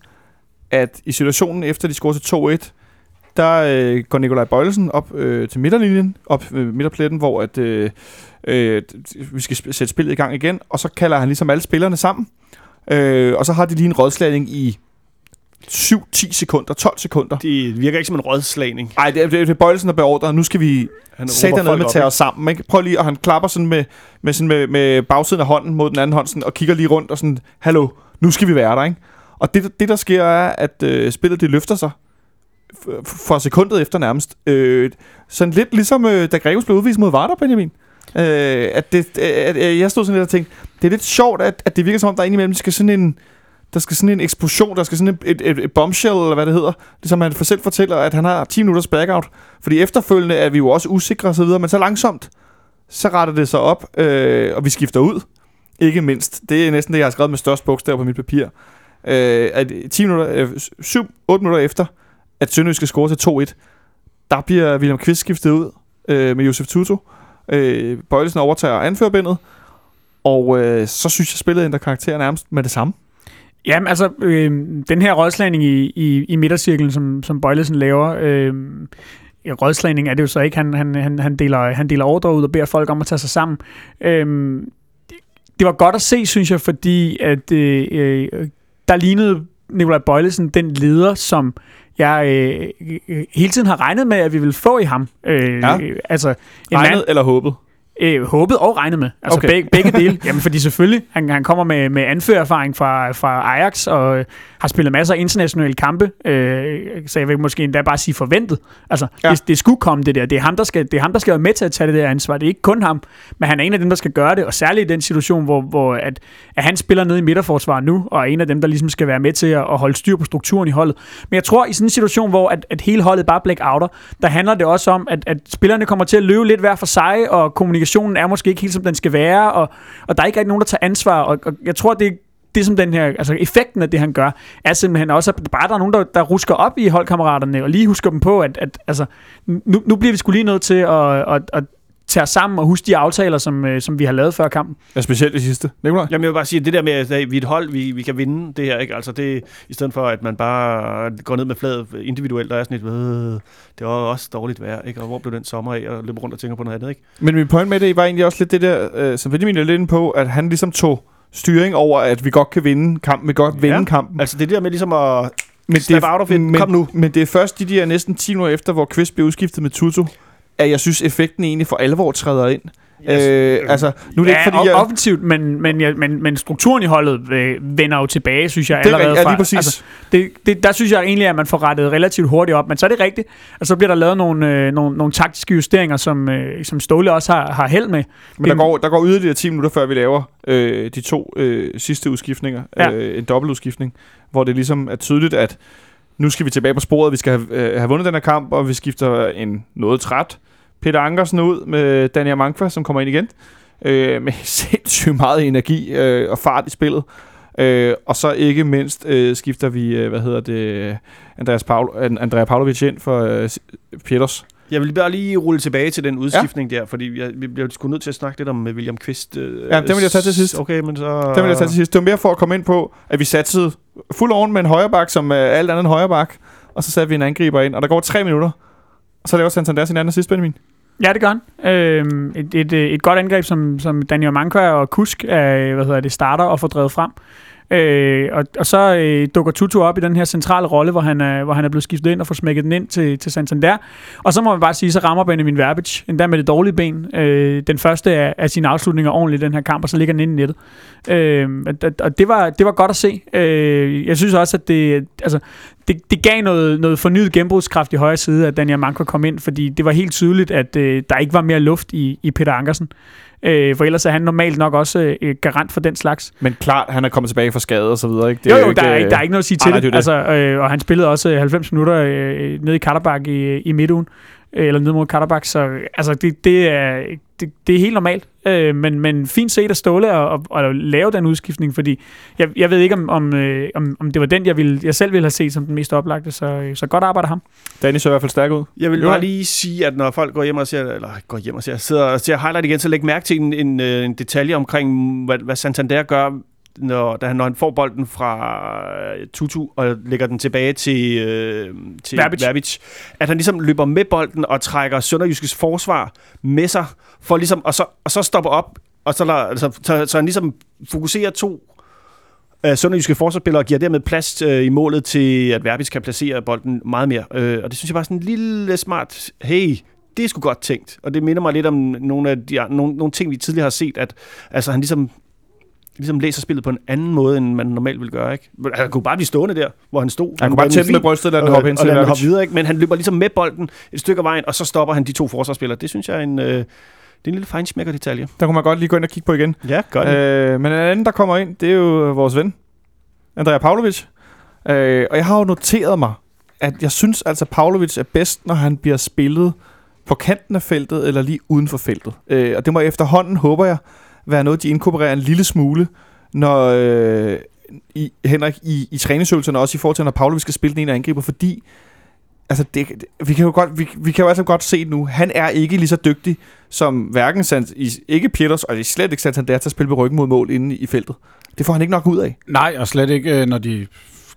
at i situationen efter de scorede til 2-1, der øh, går Nikolaj Bøjlesen op øh, til midterlinjen, op øh, midterpletten, hvor at, øh, øh, vi skal sp- sætte spillet i gang igen, og så kalder han ligesom alle spillerne sammen, øh, og så har de lige en rådslagning i 7-10 sekunder, 12 sekunder. Det virker ikke som en rådslagning. Nej, det er, det er- det er Bøjelsen, der beordrer. Nu skal vi Han sætte råber folk med at tage os sammen. Ikke? Prøv lige, og han klapper sådan med, med, sådan med, med bagsiden af hånden mod den anden hånd, sådan, og kigger lige rundt og sådan, hallo, nu skal vi være der, ikke? Og det, det der sker, er, at øh, spillet det løfter sig f- for sekundet efter nærmest. Øh, sådan lidt ligesom, øh, da Gregus blev udvist mod Varder, Benjamin. Øh, at det, øh, at, at jeg stod sådan lidt og tænkte, det er lidt sjovt, at, at det virker som om, der indimellem skal sådan en, der skal sådan en eksplosion, der skal sådan et, et, et, et bombshell, eller hvad det hedder. Ligesom han for selv fortæller, at han har 10 minutters blackout. Fordi efterfølgende er vi jo også usikre og så videre, men så langsomt, så retter det sig op, øh, og vi skifter ud. Ikke mindst. Det er næsten det, jeg har skrevet med størst bogstaver på mit papir. Øh, at 10 minutter, øh, 7-8 minutter efter, at Sønderjysk skal score til 2-1, der bliver William Kvist skiftet ud øh, med Josef Tutu. Øh, Bøjlesen overtager anførbindet, og øh, så synes jeg, spillet ændrer karakter nærmest med det samme. Jamen, altså, øh, den her rådslagning i, i, i midtercirklen, som, som Bøjlesen laver, øh, rådslagning er det jo så ikke, han, han, han, han, deler, han deler ordre ud og beder folk om at tage sig sammen. Øh, det, var godt at se, synes jeg, fordi at øh, øh, der lignede Nikolaj Bøjlesen den leder, som jeg øh, øh, hele tiden har regnet med, at vi vil få i ham. Øh, Ja. Altså, en Regnet mand, eller håbet? Øh, håbet og regnet med. Altså Okay. begge, begge dele. Jamen fordi selvfølgelig, han, han kommer med, med anførerfaring fra, fra Ajax, og øh, har spillet masser af internationale kampe, øh, så jeg vil måske endda bare sige forventet. Altså, Ja. det, det skulle komme det der. Det er, ham, der skal, det er ham, der skal være med til at tage det der ansvar. Det er ikke kun ham, men han er en af dem, der skal gøre det, og særligt i den situation, hvor, hvor at, at han spiller nede i midterforsvaret nu, og er en af dem, der ligesom skal være med til at, at holde styr på strukturen i holdet. Men jeg tror, i sådan en situation, hvor at, at hele holdet bare blackouter, der handler det også om, at, at spillerne kommer til at løbe lidt hver for sig, og kommunikationen er måske ikke helt, som den skal være, og, og der er ikke rigtig nogen, der tager ansvar, og, og jeg tror, det det som den her, altså effekten af det, han gør, er simpelthen også, at bare der er nogen, der, der rusker op i holdkammeraterne, og lige husker dem på, at, at altså, nu, nu bliver vi skulle lige nødt til at, at, at tage os sammen og huske de aftaler, som, øh, som vi har lavet før kampen. Ja, specielt det sidste. Nikolaj? Jamen, jeg vil bare sige, at det der med, at vi er et hold, vi, vi kan vinde det her, ikke? Altså, det, i stedet for, at man bare går ned med fladet individuelt, der er sådan et, øh, det var også dårligt vejr, ikke? Og hvor blev den sommer af, og løber rundt og tænker på noget andet, ikke? Men min point med det var egentlig også lidt det der, øh, som Benjamin er lidt inde på, at han ligesom tog styring over, at vi godt kan vinde kampen, vi godt vinde Ja. kampen. Altså, det der med ligesom at Men Snap out of it. men, Kom nu. Men det er først de der næsten 10 minutter efter, hvor Chris blev udskiftet med Tutu, at jeg synes, effekten egentlig for alvor træder ind. Yes. Øh, altså, nu er det ja, ikke fordi, jeg... offensivt, men, men, ja, men, men strukturen i holdet øh, vender jo tilbage, synes jeg, det er allerede ja, fra. lige præcis. Altså, det, det, der synes jeg egentlig, at man får rettet relativt hurtigt op, men så er det rigtigt, og så bliver der lavet nogle, øh, nogle, nogle taktiske justeringer, som, øh, som Ståle også har, har held med. Men der går, der går yderligere 10 minutter, før vi laver øh, de to øh, sidste udskiftninger. Ja. Øh, en dobbeltudskiftning, hvor det ligesom er tydeligt, at nu skal vi tilbage på sporet. Vi skal have, øh, have vundet den her kamp, og vi skifter en noget træt Peter Ankersen ud med Daniel Mankva, som kommer ind igen. Øh, med sindssygt meget energi øh, og fart i spillet. Øh, og så ikke mindst øh, skifter vi, øh, hvad hedder det, Andreas Paul, An- Andrea Pavlovic ind for øh, Peters. Jeg vil bare lige rulle tilbage til den udskiftning ja. der, fordi jeg, vi bliver sgu nødt til at snakke lidt om øh, William Kvist. Øh, Ja, den vil jeg tage til sidst. Okay, men så... Den vil jeg tage til sidst. Det var mere for at komme ind på, at vi satsede fuld oven med en højreback, som er alt andet end højreback. Og så satte vi en angriber ind, og der går tre minutter. Og så laver Santander sin anden sidst, Benjamin. Ja, det gør han. Øhm, et, et, et godt angreb, som, som Daniel Manka og Kusk er, hvad hedder det, starter og får drevet frem. Øh, og, og så øh, dukker Tutu op i den her centrale rolle, hvor han er, hvor han er blevet skiftet ind og får smækket den ind til, til Santander. Og så må man bare sige, så rammer Benjamin Verbic, endda med det dårlige ben, øh, den første af, af sine afslutninger ordentligt i den her kamp, og så ligger den ind i nettet. Øh, og- og det var, det var godt at se. Øh, jeg synes også, at det, altså, det, det gav noget, noget fornyet gennembrudskraft i højre side, at Daniel Manko kom ind, fordi det var helt tydeligt, at øh, der ikke var mere luft i, i Peter Ankersen. Øh, for ellers er han normalt nok også øh, garant for den slags. Men klart, han er kommet tilbage fra skade og så videre. Ikke? Det jo, jo, ikke, der, er, øh, ikke, der er ikke noget at sige nej, til nej, det. det Altså, øh, og han spillede også øh, 90 minutter øh, nede i Katterbak i, i midtugen, øh, eller ned mod Katterbak, så øh, altså, det, det, er, det, det er helt normalt. Øh, men, men fint set at Ståle og, og, og lave den udskiftning, fordi jeg, jeg ved ikke, om, om, øh, om, om det var den, jeg, ville, jeg selv ville have set som den mest oplagte, så, øh, så godt arbejde af ham. Danny ser i hvert fald stærk ud. Jeg vil Jo, bare lige sige, at når folk går hjem og ser, eller går hjem og ser, sidder og ser highlight igen, så læg mærke til en, en, øh, en detalje omkring, hvad, hvad Santander gør, når, da han, når han får bolden fra øh, Tutu og lægger den tilbage til, øh, til Verbic. Verbic. At han ligesom løber med bolden og trækker Sønderjyskes forsvar med sig, for ligesom, og, så, og så stopper op, og så, lader, altså, så, så han ligesom fokuserer to øh, sønderjyske forsvarsspillere og giver dermed plads øh, i målet til, at Verbis kan placere bolden meget mere. Øh, og det synes jeg bare er sådan en lille smart, hey, det er sgu godt tænkt. Og det minder mig lidt om nogle af de, nogle, nogle ting, vi tidligere har set, at altså, han ligesom, ligesom læser spillet på en anden måde, end man normalt vil gøre. Ikke? Han kunne bare blive stående der, hvor han stod. Han kunne bare tæmme med brystet, den og- hopper hen og til lade Verbic. hoppe videre, ikke? Men han løber ligesom med bolden et stykke af vejen, og så stopper han de to forsvarsspillere. Det synes jeg er en, øh, det er en lille feinschmecker-detalje. Der kunne man godt lige gå ind og kigge på igen. Ja, godt. Øh, men en anden, der kommer ind, det er jo vores ven, Andrea Pavlovic. Øh, og jeg har jo noteret mig, at jeg synes altså, Pavlovic er bedst, når han bliver spillet på kanten af feltet, eller lige uden for feltet. Øh, og det må efterhånden, håber jeg, være noget, de inkorporerer en lille smule, når øh, i, Henrik, i, i træningsøvelserne, også i forhold til, når Pavlovic skal spille den ene angriber, fordi altså det, det, vi kan jo godt, vi, vi kan jo altså godt se nu, han er ikke lige så dygtig som hverken Sant, ikke Pieters, og det er slet ikke Santander til at spille med ryggen mod mål inde i feltet. Det får han ikke nok ud af. Nej, og slet ikke, øh, når de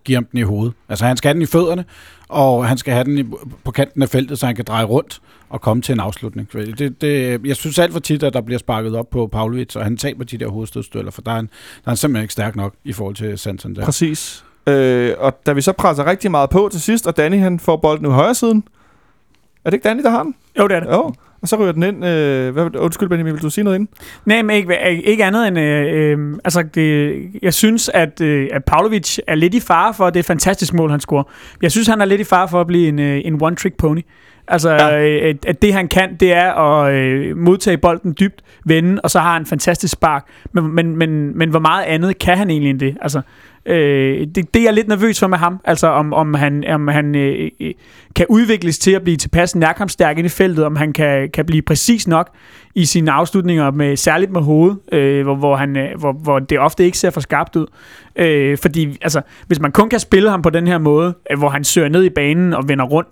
giver ham den i hovedet. Altså, han skal have den i fødderne, og han skal have den i, på kanten af feltet, så han kan dreje rundt og komme til en afslutning. Det, det, jeg synes alt for tit, at der bliver sparket op på Pavlovic, og han taber de der hovedstødstøller, for der er, han, der er han simpelthen ikke stærk nok i forhold til Santander. Ja. Præcis. Øh, og da vi så presser rigtig meget på til sidst, og Danny han får bolden ud højre siden. Er det ikke Danny, der har den? Jo, det er det. Jo. Og så ryger den ind. Øh, hvad, undskyld, Benjamin, vil du sige noget inden? Nej, men ikke, ikke andet end... Øh, øh, altså, det, jeg synes, at, øh, at Pavlovic er lidt i fare for, det er et fantastisk mål, han scorer. Jeg synes, han er lidt i fare for at blive en, øh, en one-trick pony. Altså, Ja. at, at det han kan, det er at øh, modtage bolden dybt, vende, og så har han en fantastisk spark. Men, men, men, men hvor meget andet kan han egentlig end det? Altså, øh, det, det er jeg lidt nervøs for med ham. Altså, om, om han, om han øh, øh kan udvikles til at blive tilpas nærkampstærk ind i feltet, om han kan, kan blive præcis nok i sine afslutninger, med, særligt med hovedet, øh, hvor, hvor, han, øh, hvor, hvor det ofte ikke ser for skarpt ud. Øh, fordi altså, hvis man kun kan spille ham på den her måde, øh, hvor han søger ned i banen og vender rundt,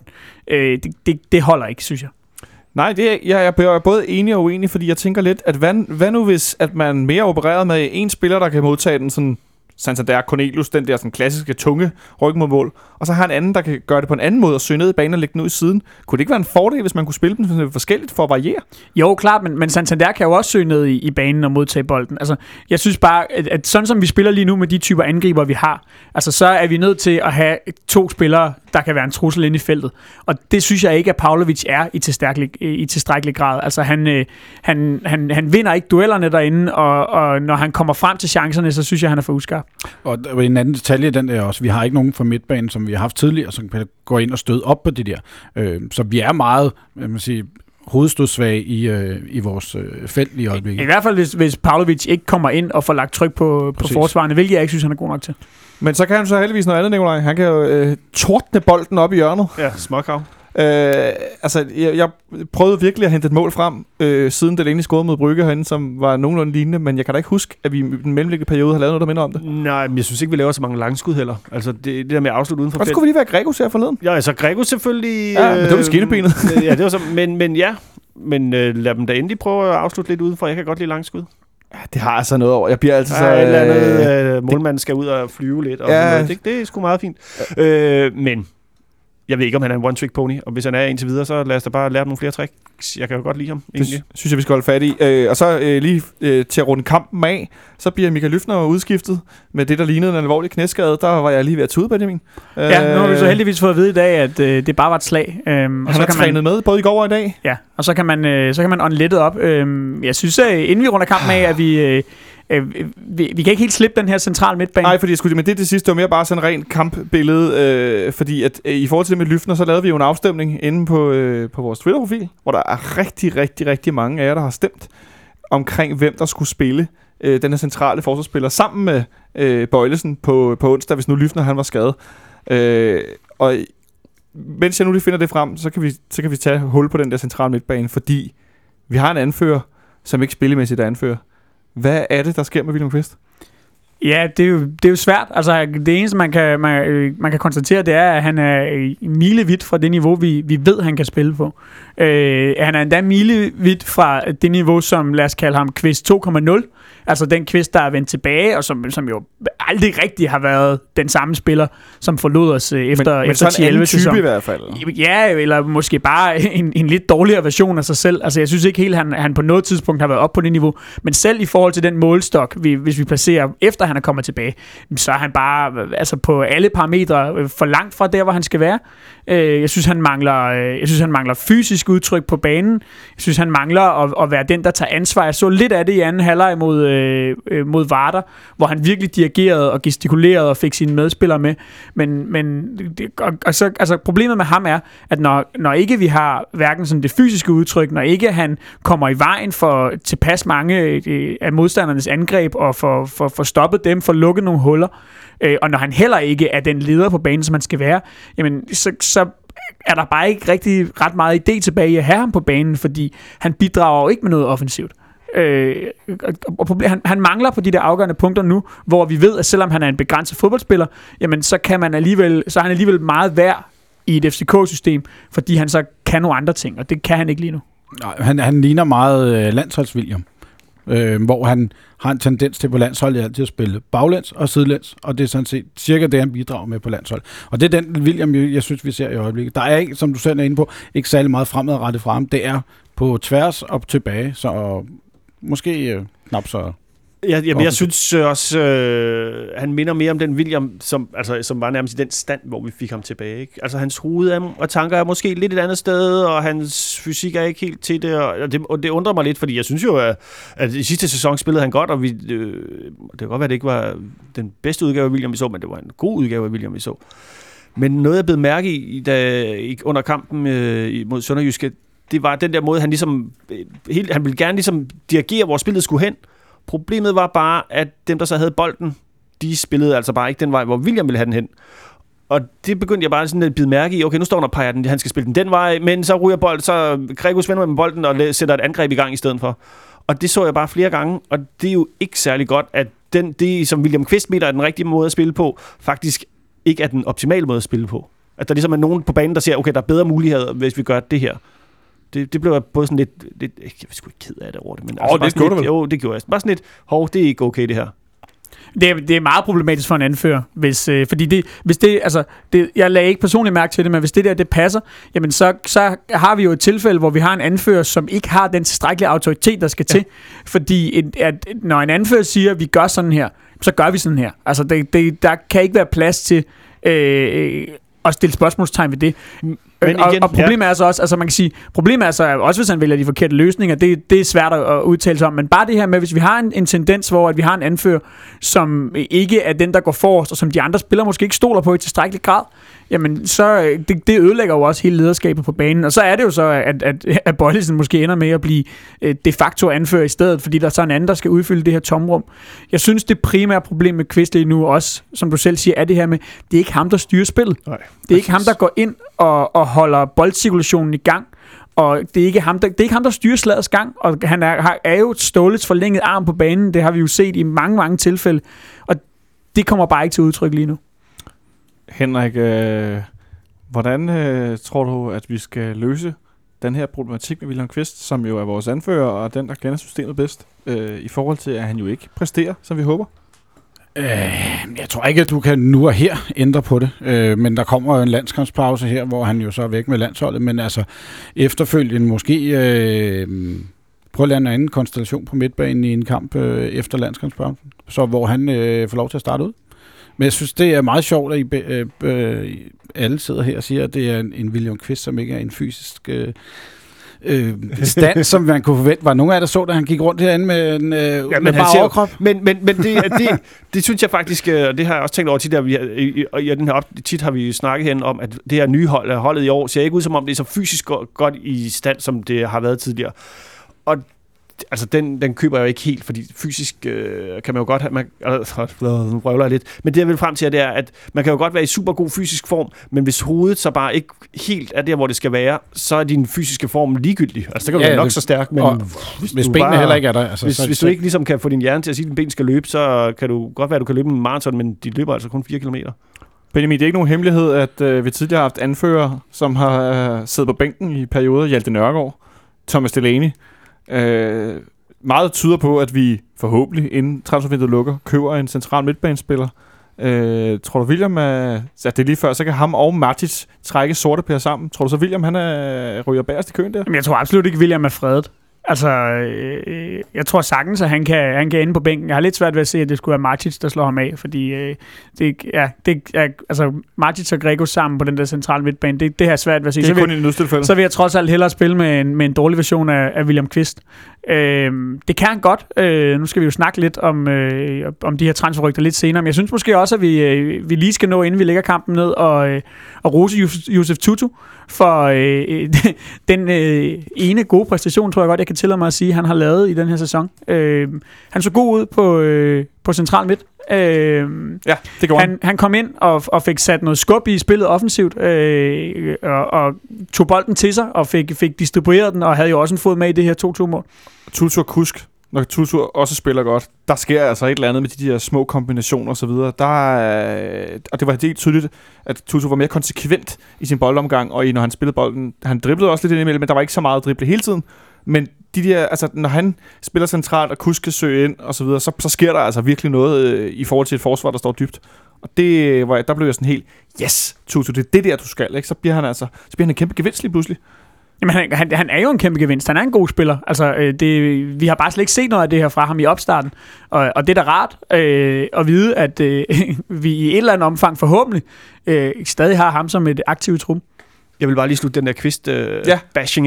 øh, det, det, det holder ikke, synes jeg. Nej, det er, jeg er både enig og uenig, fordi jeg tænker lidt, at hvad, hvad nu hvis at man mere opereret med en spiller, der kan modtage den sådan Santander Cornelius, den der sådan klassiske tunge ryg mod mål, og så har en anden, der kan gøre det på en anden måde og søge ned i banen og lægge den ud i siden. Kunne det ikke være en fordel, hvis man kunne spille dem forskelligt for at variere? Jo, klart, men, men Santander kan jo også søge ned i, i banen og modtage bolden. Altså, jeg synes bare, at, at sådan som vi spiller lige nu med de typer angriber, vi har, altså, så er vi nødt til at have to spillere, der kan være en trussel inde i feltet. Og det synes jeg ikke, at Pavlovic er i tilstrækkelig, i tilstrækkelig grad. Altså, han, øh, han, han, han vinder ikke duellerne derinde, og, og når han kommer frem til chancerne, så synes jeg, han er for uskarp. Og en anden detalje den der også, vi har ikke nogen fra midtbanen, som vi har haft tidligere, som kan gå ind og støde op på det der. Øh, så vi er meget, man sige, hovedstødsvage i, øh, i vores øh, felt i øjeblikket. I hvert fald, hvis, hvis Pavlovic ikke kommer ind og får lagt tryk på, på forsvarende, hvilket jeg ikke synes, han er god nok til. Men så kan han så heldigvis noget andet, Nikolaj. Han kan jo øh, tordne bolden op i hjørnet. Ja, småkav. Øh, altså, jeg, jeg prøvede virkelig at hente et mål frem, øh, siden det egentlig scorede mod Brygge herinde, som var nogenlunde lignende, men jeg kan da ikke huske, at vi i den mellemliggende periode har lavet noget, der minder om det. Nej, men jeg synes ikke, vi laver så mange langskud heller. Altså, det, det der med at afslutte uden for Og så skulle vi lige være Gregos her forleden. Ja, altså Grego selvfølgelig... Ja, men det var skinnebenet. ja, det var så, men, men ja, men øh, lad dem da endelig prøve at afslutte lidt udenfor. Jeg kan godt lide langskud. Ja, det har altså noget over. Jeg bliver altid Så så... et eller andet, øh, øh, målmanden skal ud og flyve lidt. Og Ja. ja. noget. Det, det er sgu meget fint. Øh, men jeg ved ikke, om han er en one-trick pony. Og hvis han er indtil videre, så lad os da bare lære nogle flere tricks. Jeg kan jo godt lide ham, Det egentlig. sy- synes jeg, vi skal holde fat i. Øh, og så øh, lige øh, til at runde kampen af, så bliver Michael Lyfner udskiftet med det, der lignede en alvorlig knæskade. Der var jeg lige ved at tude, Benjamin. Ja, nu har vi så heldigvis fået at vide i dag, at øh, det bare var et slag. Øhm, Han har kan trænet med både i går og i dag. Ja, og så kan man, øh, så kan man unlettet op. Øhm, jeg synes, at inden vi runder kampen af, at vi, øh, øh, vi, vi kan ikke helt slippe den her central midtbane. Nej, fordi jeg skulle, men det det sidste, det var mere bare sådan en ren kampbillede, øh, fordi at øh, i forhold til det med Lyfner, så lavede vi jo en afstemning inde på, øh, på vores Twitter-profil, hvor der er rigtig, rigtig, rigtig mange af jer, der har stemt omkring, hvem der skulle spille øh, den her centrale forsvarsspiller sammen med øh, Bøjlesen på, på onsdag, hvis nu Lyfner han var skadet. Øh, og mens jeg nu lige finder det frem, så kan, vi, så kan vi tage hul på den der centrale midtbane, fordi vi har en anfører, som ikke spillemæssigt er anfører. Hvad er det, der sker med William Kvist? Ja, det er, jo, det er jo svært. Altså, det eneste, man kan, man, øh, man kan konstatere, det er, at han er øh, milevidt fra det niveau, vi, vi ved, han kan spille på. Øh, han er endda milevidt fra det niveau, som lad os kalde ham Kvist 2.0. Altså den Kvist, der er vendt tilbage, og som, som jo aldrig rigtig har været den samme spiller, som forlod os øh, efter, men, efter så en anden 10-11 type sæson. i hvert fald. Ja, eller måske bare en, en lidt dårligere version af sig selv. Altså, jeg synes ikke helt, han, han på noget tidspunkt har været op på det niveau. Men selv i forhold til den målstok, vi, hvis vi placerer efter han er kommet tilbage, så er han bare øh, altså på alle parametre øh, for langt fra der, hvor han skal være. Øh, Jeg synes, han mangler, jeg synes, han mangler fysisk udtryk på banen. Jeg synes, han mangler at, at være den, der tager ansvar. Jeg så lidt af det i anden halvleg mod, Øh, øh, mod Varder, hvor han virkelig dirigerede og gestikulerede og fik sine medspillere med. Men, men det, og, og så, altså, problemet med ham er, at når, når ikke vi har hverken sådan det fysiske udtryk, når ikke han kommer i vejen for tilpas mange øh, af modstandernes angreb og for, for, for stoppet dem, for lukket nogle huller, øh, og når han heller ikke er den leder på banen, som han skal være, jamen så, så er der bare ikke rigtig ret meget idé tilbage i at have ham på banen, fordi han bidrager jo ikke med noget offensivt. Øh, og- problem, han, han mangler på de der afgørende punkter nu, hvor vi ved, at selvom han er en begrænset fodboldspiller, jamen så kan man alligevel, så er han alligevel meget værd i et FCK-system, fordi han så kan nogle andre ting, og det kan han ikke lige nu. Nej, han, han ligner meget øh, landsholds-William. Øh, hvor han har en tendens til på landsholdet altid at spille baglæns og sidelæns, og det er sådan set cirka det, han bidrager med på landshold. Og det er den William, jeg synes, vi ser i øjeblikket. Der er ikke, som du selv er inde på, ikke særlig meget fremadrettet fra ham. Det er på tværs og tilbage, så måske øh, knap så... Jeg, jamen, jeg synes også, øh, han minder mere om den William, som, altså, som var nærmest i den stand, hvor vi fik ham tilbage. Ikke? Altså hans hoved er, og tanker er måske lidt et andet sted, og hans fysik er ikke helt til det, og det, og det undrer mig lidt, fordi jeg synes jo, at, at i sidste sæson spillede han godt, og vi, øh, det kan godt være, at det ikke var den bedste udgave af William, vi så, men det var en god udgave af William, vi så. Men noget, jeg blev mærke i, da, under kampen øh, mod Sønderjyske, det var den der måde, han ligesom, øh, helt, han ville gerne ligesom dirigere, hvor spillet skulle hen, Problemet var bare, at dem, der så havde bolden, de spillede altså bare ikke den vej, hvor William ville have den hen. Og det begyndte jeg bare sådan at bide mærke i. Okay, nu står han og peger den, han skal spille den den vej, men så ryger bolden, så Gregus vender med bolden og sætter et angreb i gang i stedet for. Og det så jeg bare flere gange, og det er jo ikke særlig godt, at den, det, som William Kvist mener er den rigtige måde at spille på, faktisk ikke er den optimale måde at spille på. At der ligesom er nogen på banen, der siger, okay, der er bedre muligheder, hvis vi gør det her. Det, det blev jeg både sådan lidt, lidt jeg var sgu ikke ked af det over det, men Åh, bare det gjorde du lidt, vel? Jo, det gjorde jeg. Bare sådan lidt, hov, det er ikke okay det her. Det er, det er meget problematisk for en anfører, hvis, øh, fordi det, hvis det, altså, det, jeg lagde ikke personligt mærke til det, men hvis det der, det passer, jamen så, så har vi jo et tilfælde, hvor vi har en anfører, som ikke har den tilstrækkelige autoritet, der skal ja. til. Fordi et, at, når en anfører siger, at vi gør sådan her, så gør vi sådan her. Altså, det, det, der kan ikke være plads til øh, at stille spørgsmålstegn ved det. Men og, igen, og problemet er så også, altså man kan sige, problemet er så også, hvis han vælger de forkerte løsninger, det, det er svært at, udtale sig om, men bare det her med, hvis vi har en, en tendens, hvor at vi har en anfører, som ikke er den, der går forrest, og som de andre spillere måske ikke stoler på i tilstrækkelig grad, jamen så øh, det, det ødelægger jo også hele lederskabet på banen, og så er det jo så, at, at, at Bøjlesen måske ender med at blive øh, de facto anfører i stedet, fordi der er så en anden, der skal udfylde det her tomrum. Jeg synes, det primære problem med lige nu også, som du selv siger, er det her med, det er ikke ham, der styrer spillet. Nej, Det er ikke ham, der går ind og, og holder boldcirkulationen i gang. Og det er ikke ham, der, det er ikke ham, der styrer slagets gang. Og han er, har- er jo et stålets forlænget arm på banen. Det har vi jo set i mange, mange tilfælde. Og det kommer bare ikke til udtryk lige nu. Henrik, øh, hvordan øh, tror du, at vi skal løse den her problematik med William Kvist, som jo er vores anfører og den, der kender systemet bedst, øh, i forhold til, at han jo ikke præsterer, som vi håber? Øh, jeg tror ikke, at du kan nu og her ændre på det, øh, men der kommer jo en landskampspause her, hvor han jo så er væk med landsholdet, men altså efterfølgende måske øh, prøve at lande en anden konstellation på midtbanen i en kamp øh, efter landskampspausen, så hvor han øh, får lov til at starte ud. Men jeg synes, det er meget sjovt, at I, øh, øh, alle sidder her og siger, at det er en, en William Kvist, som ikke er en fysisk øh, øh, stand, som man kunne forvente. Var nogen af jer, der så, da han gik rundt herinde med en øh, ja, med han bare overkrop? Men, men, men det, det, det synes jeg faktisk, øh, og det har jeg også tænkt over tit, at vi, har- i, i, og den her op, tit har vi snakket hen om, at det her nye hold, holdet i år, ser ikke ud som om det er så fysisk go- godt i stand, som det har været tidligere. Og altså, den, den køber jeg jo ikke helt, fordi fysisk øh, kan man jo godt have, man, altså, nu jeg lidt, men det jeg vil frem til, det er, at man kan jo godt være i super god fysisk form, men hvis hovedet så bare ikke helt er der, hvor det skal være, så er din fysiske form ligegyldig. Altså, der kan du Ja, være nok det- så stærk, men og hvis, Hvis du benene bare- heller ikke er der. Altså, hvis, så, hvis du ikke ligesom kan få din hjerne til at sige, at din ben skal løbe, så kan du godt være, at du kan løbe en maraton, men de løber altså kun 4 km. Benjamin, det er ikke nogen hemmelighed, at øh, vi tidligere har haft anfører, som har øh, siddet på bænken i perioder. Hjalte Nørgaard, Thomas Delaney. Øh, meget tyder på, at vi forhåbentlig, inden transfervinduet lukker, køber en central midtbanespiller. Øh, tror du, William er... Ja, det er lige før, så kan ham og Matic trække sorte pære sammen. Tror du så, William han er, ryger bagerst i køen der? Jamen, jeg tror absolut ikke, William er fredet. Altså, øh, jeg tror sagtens, at han kan, han kan ende på bænken. Jeg har lidt svært ved at se, at det skulle være Martic, der slår ham af, fordi øh, det, ja, det er, altså, Martic og Grego sammen på den der centrale midtbane, det, det har jeg svært ved at se. Det Så er vil, kun i en så vil jeg trods alt hellere spille med en, med en dårlig version af, af William Kvist. Øh, det kan han godt. Øh, nu skal vi jo snakke lidt om, øh, om de her transferrygter lidt senere, men jeg synes måske også, at vi, øh, vi lige skal nå, inden vi lægger kampen ned, og, øh, og rose Josef Tutu for øh, den øh, ene gode præstation, tror jeg godt, jeg kan tillade mig at sige, han har lavet i den her sæson. Øh, han så god ud på, øh, på central midt. Øh, Ja, det går han. han, han kom ind og, og fik sat noget skub i spillet offensivt, øh, og, og tog bolden til sig, og fik, fik distribueret den, og havde jo også en fod med i det her 2-2-mål. Tutu og Kusk, når Tutu også spiller godt, der sker altså et eller andet med de der små kombinationer og så videre. Der er, og det var helt tydeligt, at Tutu var mere konsekvent i sin boldomgang, og i, når han spillede bolden, han driblede også lidt indimellem, men der var ikke så meget at drible hele tiden. Men de der, altså, når han spiller centralt, og Kusk kan søge ind og så videre, så, så sker der altså virkelig noget øh, i forhold til et forsvar, der står dybt. Og det, øh, var, der blev jeg sådan helt, yes, Tutu, det er det der, du skal. Ikke? Så bliver han altså, så bliver han en kæmpe gevinst lige pludselig. Jamen, han, han, han er jo en kæmpe gevinst. Han er en god spiller. Altså, øh, det, vi har bare slet ikke set noget af det her fra ham i opstarten. Og, og det er da rart øh, at vide, at øh, vi i et eller andet omfang forhåbentlig øh, stadig har ham som et aktivt trum. Jeg vil bare lige slutte den der kvist øh, Ja.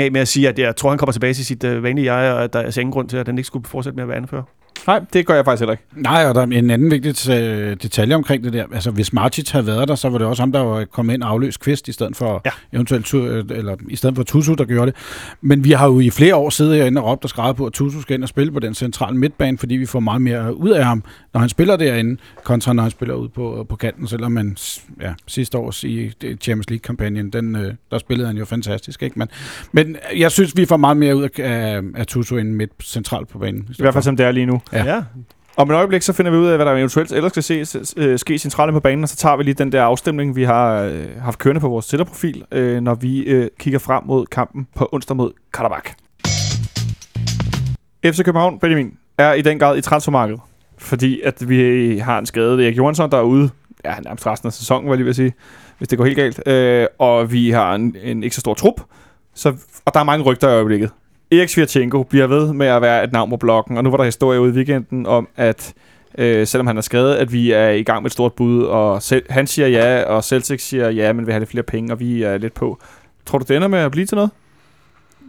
af med at sige, at jeg tror, han kommer tilbage til sit øh, vanlige jeg, og at der er ingen grund til, at den ikke skulle fortsætte med at være anfører. Nej, det gør jeg faktisk heller ikke. Nej, og der er en anden vigtig øh, detalje omkring det der. Altså, hvis Martic havde været der, så var det også ham, der var kommet ind og afløst Kvist, i stedet for Ja. eventuelt Tu- øh, eller i stedet for Tutu, der gjorde det. Men vi har jo i flere år siddet herinde og råbt og skrevet på, at Tutu skal ind og spille på den centrale midtbane, fordi vi får meget mere ud af ham, når han spiller derinde, kontra når han spiller ud på, på kanten, selvom man ja, sidste års i Champions League-kampagnen, den, øh, der spillede han jo fantastisk. Ikke? Men, men jeg synes, vi får meget mere ud af, af, af Tutu end midt centralt på banen. I hvert fald som det er lige nu. Ja ja. Om et øjeblik, så finder vi ud af, hvad der eventuelt ellers skal ses, øh, ske centralt på banen, og så tager vi lige den der afstemning, vi har øh, haft kørende på vores Twitter-profil, øh, når vi øh, kigger frem mod kampen på onsdag mod Karabakh. FC København, Benjamin, er i den grad i transfermarkedet, fordi at vi har en skadet Erik Johansson, der er ude ja, nærmest resten af sæsonen, var jeg lige ved at sige, hvis det går helt galt. Øh, og vi har en, en ikke så stor trup, så, og der er mange rygter i øjeblikket. Erik Svirchenko bliver ved med at være et navn på blokken, og nu var der historie ude i weekenden om, at øh, selvom han har skrevet, at vi er i gang med et stort bud, og selv, han siger ja, og Celtic siger ja, men vil have lidt flere penge, og vi er lidt på. Tror du, det ender med at blive til noget?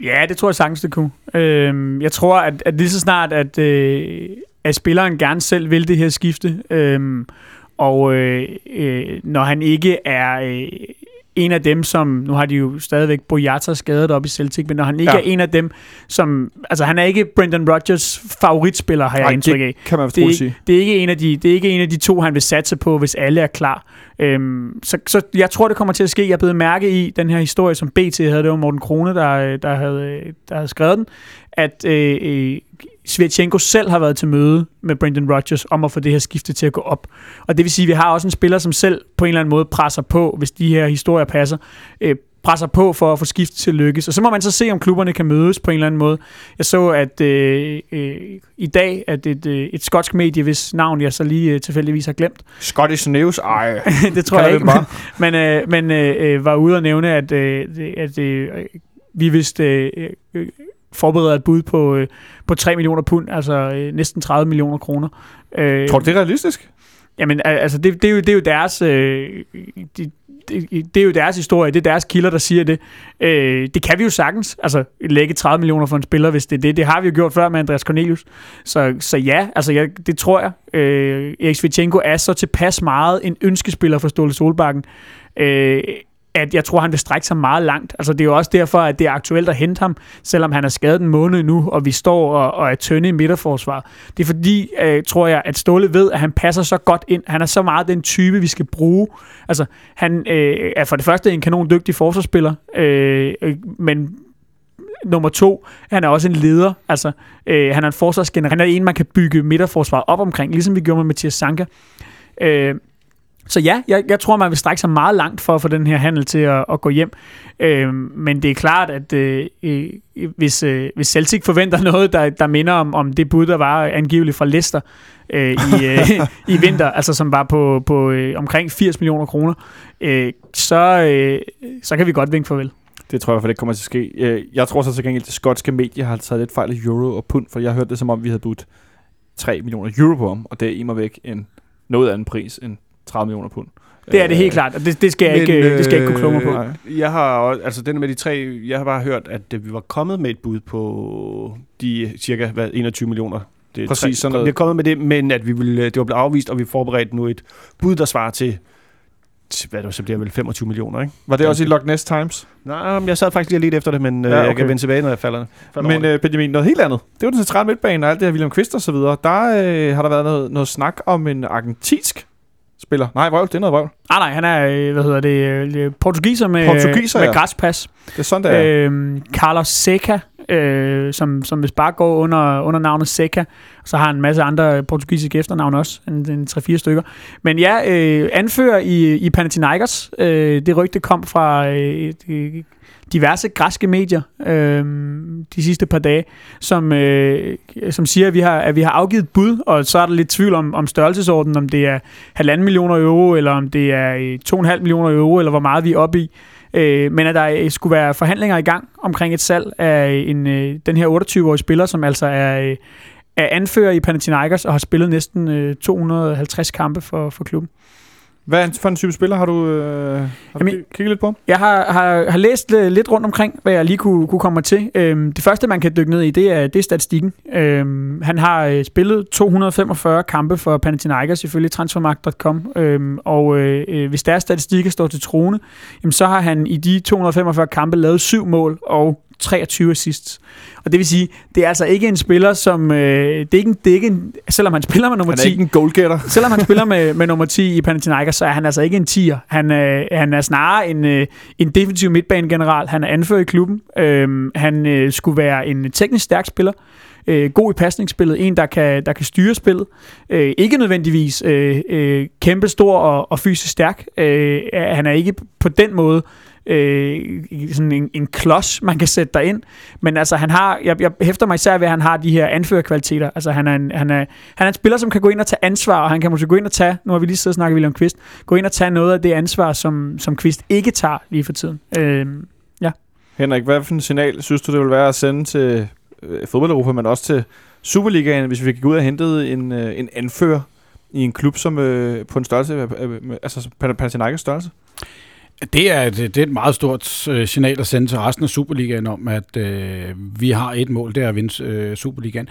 Ja, det tror jeg sagtens, det kunne. Øhm, jeg tror, at, at lige så snart, at, øh, at spilleren gerne selv vil det her skifte, øh, og øh, øh, når han ikke er øh, en af dem, som, nu har de jo stadigvæk Boyata skadet op i Celtic, men når han ikke ja. er en af dem, som, altså han er ikke Brendan Rodgers favoritspiller, har jeg Ej, indtryk af. kan man det, er, sige. det er, ikke en af de, det er ikke en af de to, han vil satse på, hvis alle er klar. Øhm, så, så jeg tror, det kommer til at ske. Jeg blevet mærke i den her historie, som BT havde, det var Morten Krone, der, der, havde, der havde skrevet den, at øh, øh Svetchenko selv har været til møde med Brendan Rodgers om at få det her skifte til at gå op. Og det vil sige, at vi har også en spiller, som selv på en eller anden måde presser på, hvis de her historier passer, øh, presser på for at få skiftet til at lykkes. Og så må man så se, om klubberne kan mødes på en eller anden måde. Jeg så, at øh, øh, i dag, at et, øh, et skotsk medie, hvis navn jeg så lige øh, tilfældigvis har glemt. Scottish News? Ej, det tror jeg ikke, men, men, øh, men øh, var ude og nævne, at, øh, at øh, vi vidste... Øh, øh, forbereder et bud på, øh, på 3 millioner pund, altså øh, næsten 30 millioner kroner. Øh, Tror du, det er realistisk? Jamen, altså, det, det, er, jo, det er jo deres... Øh, de, det, det er jo deres historie, det er deres kilder, der siger det. Øh, det kan vi jo sagtens, altså lægge 30 millioner for en spiller, hvis det er det. Det har vi jo gjort før med Andreas Cornelius. Så, så ja, altså jeg, det tror jeg. Øh, Erik Svitjenko er så tilpas meget en ønskespiller for Ståle Solbakken, øh, at jeg tror, han vil strække sig meget langt. Altså, det er jo også derfor, at det er aktuelt at hente ham, selvom han er skadet en måned nu, og vi står og, og er tynde i midterforsvar. Det er fordi, øh, tror jeg, at Ståle ved, at han passer så godt ind. Han er så meget den type, vi skal bruge. Altså, han øh, er for det første en kanon dygtig forsvarsspiller, øh, øh men nummer to, han er også en leder. Altså, øh, han er en forsvarsgeneral. Han er en, man kan bygge midterforsvaret op omkring, ligesom vi gjorde med Mathias Sanka. Øh, så ja, jeg, jeg tror, man vil strække sig meget langt for at få den her handel til at, at gå hjem. Øh, men det er klart, at øh, hvis, øh, hvis Celtic forventer noget, der, der minder om, om det bud, der var angiveligt fra Leicester øh, i, øh, i vinter, altså som var på, på øh, omkring 80 millioner kroner, øh, så, øh, så kan vi godt vinke farvel. Det tror jeg for det kommer til at ske. Øh, jeg tror så til gengæld, at det skotske medie har taget lidt fejl af euro og pund, for jeg hørte det som om, vi havde budt 3 millioner euro på ham, og det er i mig væk en noget anden pris end 30 millioner pund. Det er det helt klart, og det, det, skal, jeg Men, ikke, det skal jeg ikke kunne klumme på. Øh, jeg har altså den med de tre, jeg har bare hørt, at vi var kommet med et bud på de cirka hvad, 21 millioner. Det er Præcis tre, sådan noget. Vi er kommet med det, men at vi ville, det var blevet afvist, og vi forberedte nu et bud, der svarer til hvad det så bliver vel 25 millioner, ikke? Var det også i Loch Ness Times? Nej, jeg sad faktisk lige lidt efter det, men øh, ja, okay. jeg kan vende tilbage, når jeg falder, falder Men uh, Benjamin, noget helt andet. Det var den centrale midtbane og alt det her William Kvist og så videre. Der øh, har der været noget, noget snak om en argentinsk spiller. Nej, vrøvl, det er noget vrøvl. Ah, nej, han er, øh, hvad hedder det, øh, portugiser med, portugiser, med ja. græspas. Det er sådan, det er. Øhm, Carlos Seca, øh, som, som hvis bare går under, under navnet Seca. Så har han en masse andre portugisiske efternavne også, en, en 3-4 stykker. Men ja, øh, anfører i, i Panathinaikos. Øh, det rygte kom fra øh, diverse græske medier øh, de sidste par dage, som, øh, som siger, at vi, har, at vi har afgivet bud, og så er der lidt tvivl om, om størrelsesordenen, om det er halvanden millioner euro, eller om det er øh, 2,5 millioner euro, eller hvor meget vi er oppe i. Øh, men at der øh, skulle være forhandlinger i gang omkring et salg af øh, en, øh, den her 28-årige spiller, som altså er, øh, er anfører i Panathinaikos og har spillet næsten øh, 250 kampe for, for klubben. Hvad for en type spiller har du, øh, har Jamen, du kigget lidt på? Jeg har, har, har læst lidt rundt omkring, hvad jeg lige kunne, kunne komme til. Øhm, det første, man kan dykke ned i, det er, det er statistikken. Øhm, han har øh, spillet 245 kampe for Panathinaikos, ifølge transfermarkt.com. Øhm, og øh, øh, hvis deres statistikker står til trone, jamen, så har han i de 245 kampe lavet syv mål og 23 assists. Og det vil sige, det er altså ikke en spiller, som... Øh, det er ikke en, det er ikke en, selvom han spiller med nummer Han er 10, ikke en goalgetter. Selvom han spiller med, med nummer 10 i Panathinaikos, så er han altså ikke en 10'er. Han, øh, han er snarere en, øh, en defensiv midtbanegeneral. Han er anført i klubben. Øh, han øh, skulle være en teknisk stærk spiller. Øh, god i pasningsspillet. En, der kan, der kan styre spillet. Øh, ikke nødvendigvis øh, øh, kæmpe stor og, og fysisk stærk. Øh, han er ikke på den måde øh, sådan en, en klods, man kan sætte der ind. Men altså, han har, jeg, jeg hæfter mig især ved, at han har de her anførerkvaliteter. Altså, han er, en, han, er, han er en spiller, som kan gå ind og tage ansvar, og han kan måske gå ind og tage, nu har vi lige siddet og snakket William Kvist, gå ind og tage noget af det ansvar, som, som Kvist ikke tager lige for tiden. Øh, Henrik, hvad for en signal synes du, det vil være at sende til øh, fodbold men også til Superligaen, hvis vi gik gå ud og hente en, øh, en anfører i en klub som øh, på en størrelse, øh, øh, altså Panathinaikos størrelse? Det er, et, det er et meget stort øh, signal at sende til resten af Superligaen om, at øh, vi har et mål, det er at vinde øh, Superligaen.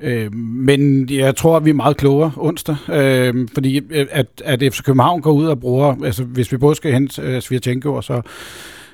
Øh, men jeg tror, at vi er meget klogere onsdag, øh, fordi øh, at, at FC København går ud og bruger, altså hvis vi både skal hente øh, Svirtjenko og så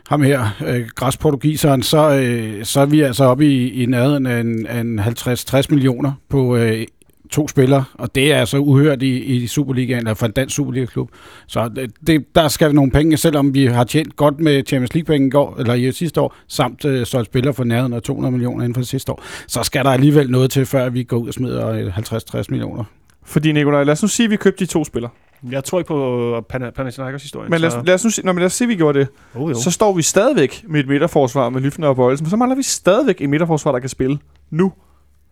ham her, øh, græsportugiseren, så, øh, så er vi altså oppe i, i nærheden af en, af en 50-60 millioner på øh, to spillere, og det er altså uhørt i, i Superligaen, eller for en dansk Superliga-klub. Så øh, det, der skal nogle penge, selvom vi har tjent godt med Champions League-penge i går, eller i sidste år, samt øh, solgt spillere for nærheden af 200 millioner inden for sidste år, så skal der alligevel noget til, før vi går ud og smider øh, 50-60 millioner. Fordi, Nikolaj, lad os nu sige, at vi købte de to spillere. Jeg tror ikke på Pan- Panathinaikos historie. Men lad os, lad os nu sige, når lad os sige, at vi gjorde det. oh, jo. Så står vi stadigvæk med et midterforsvar med Lyfner og Bøjelsen. Så mangler vi stadigvæk et midterforsvar, der kan spille nu.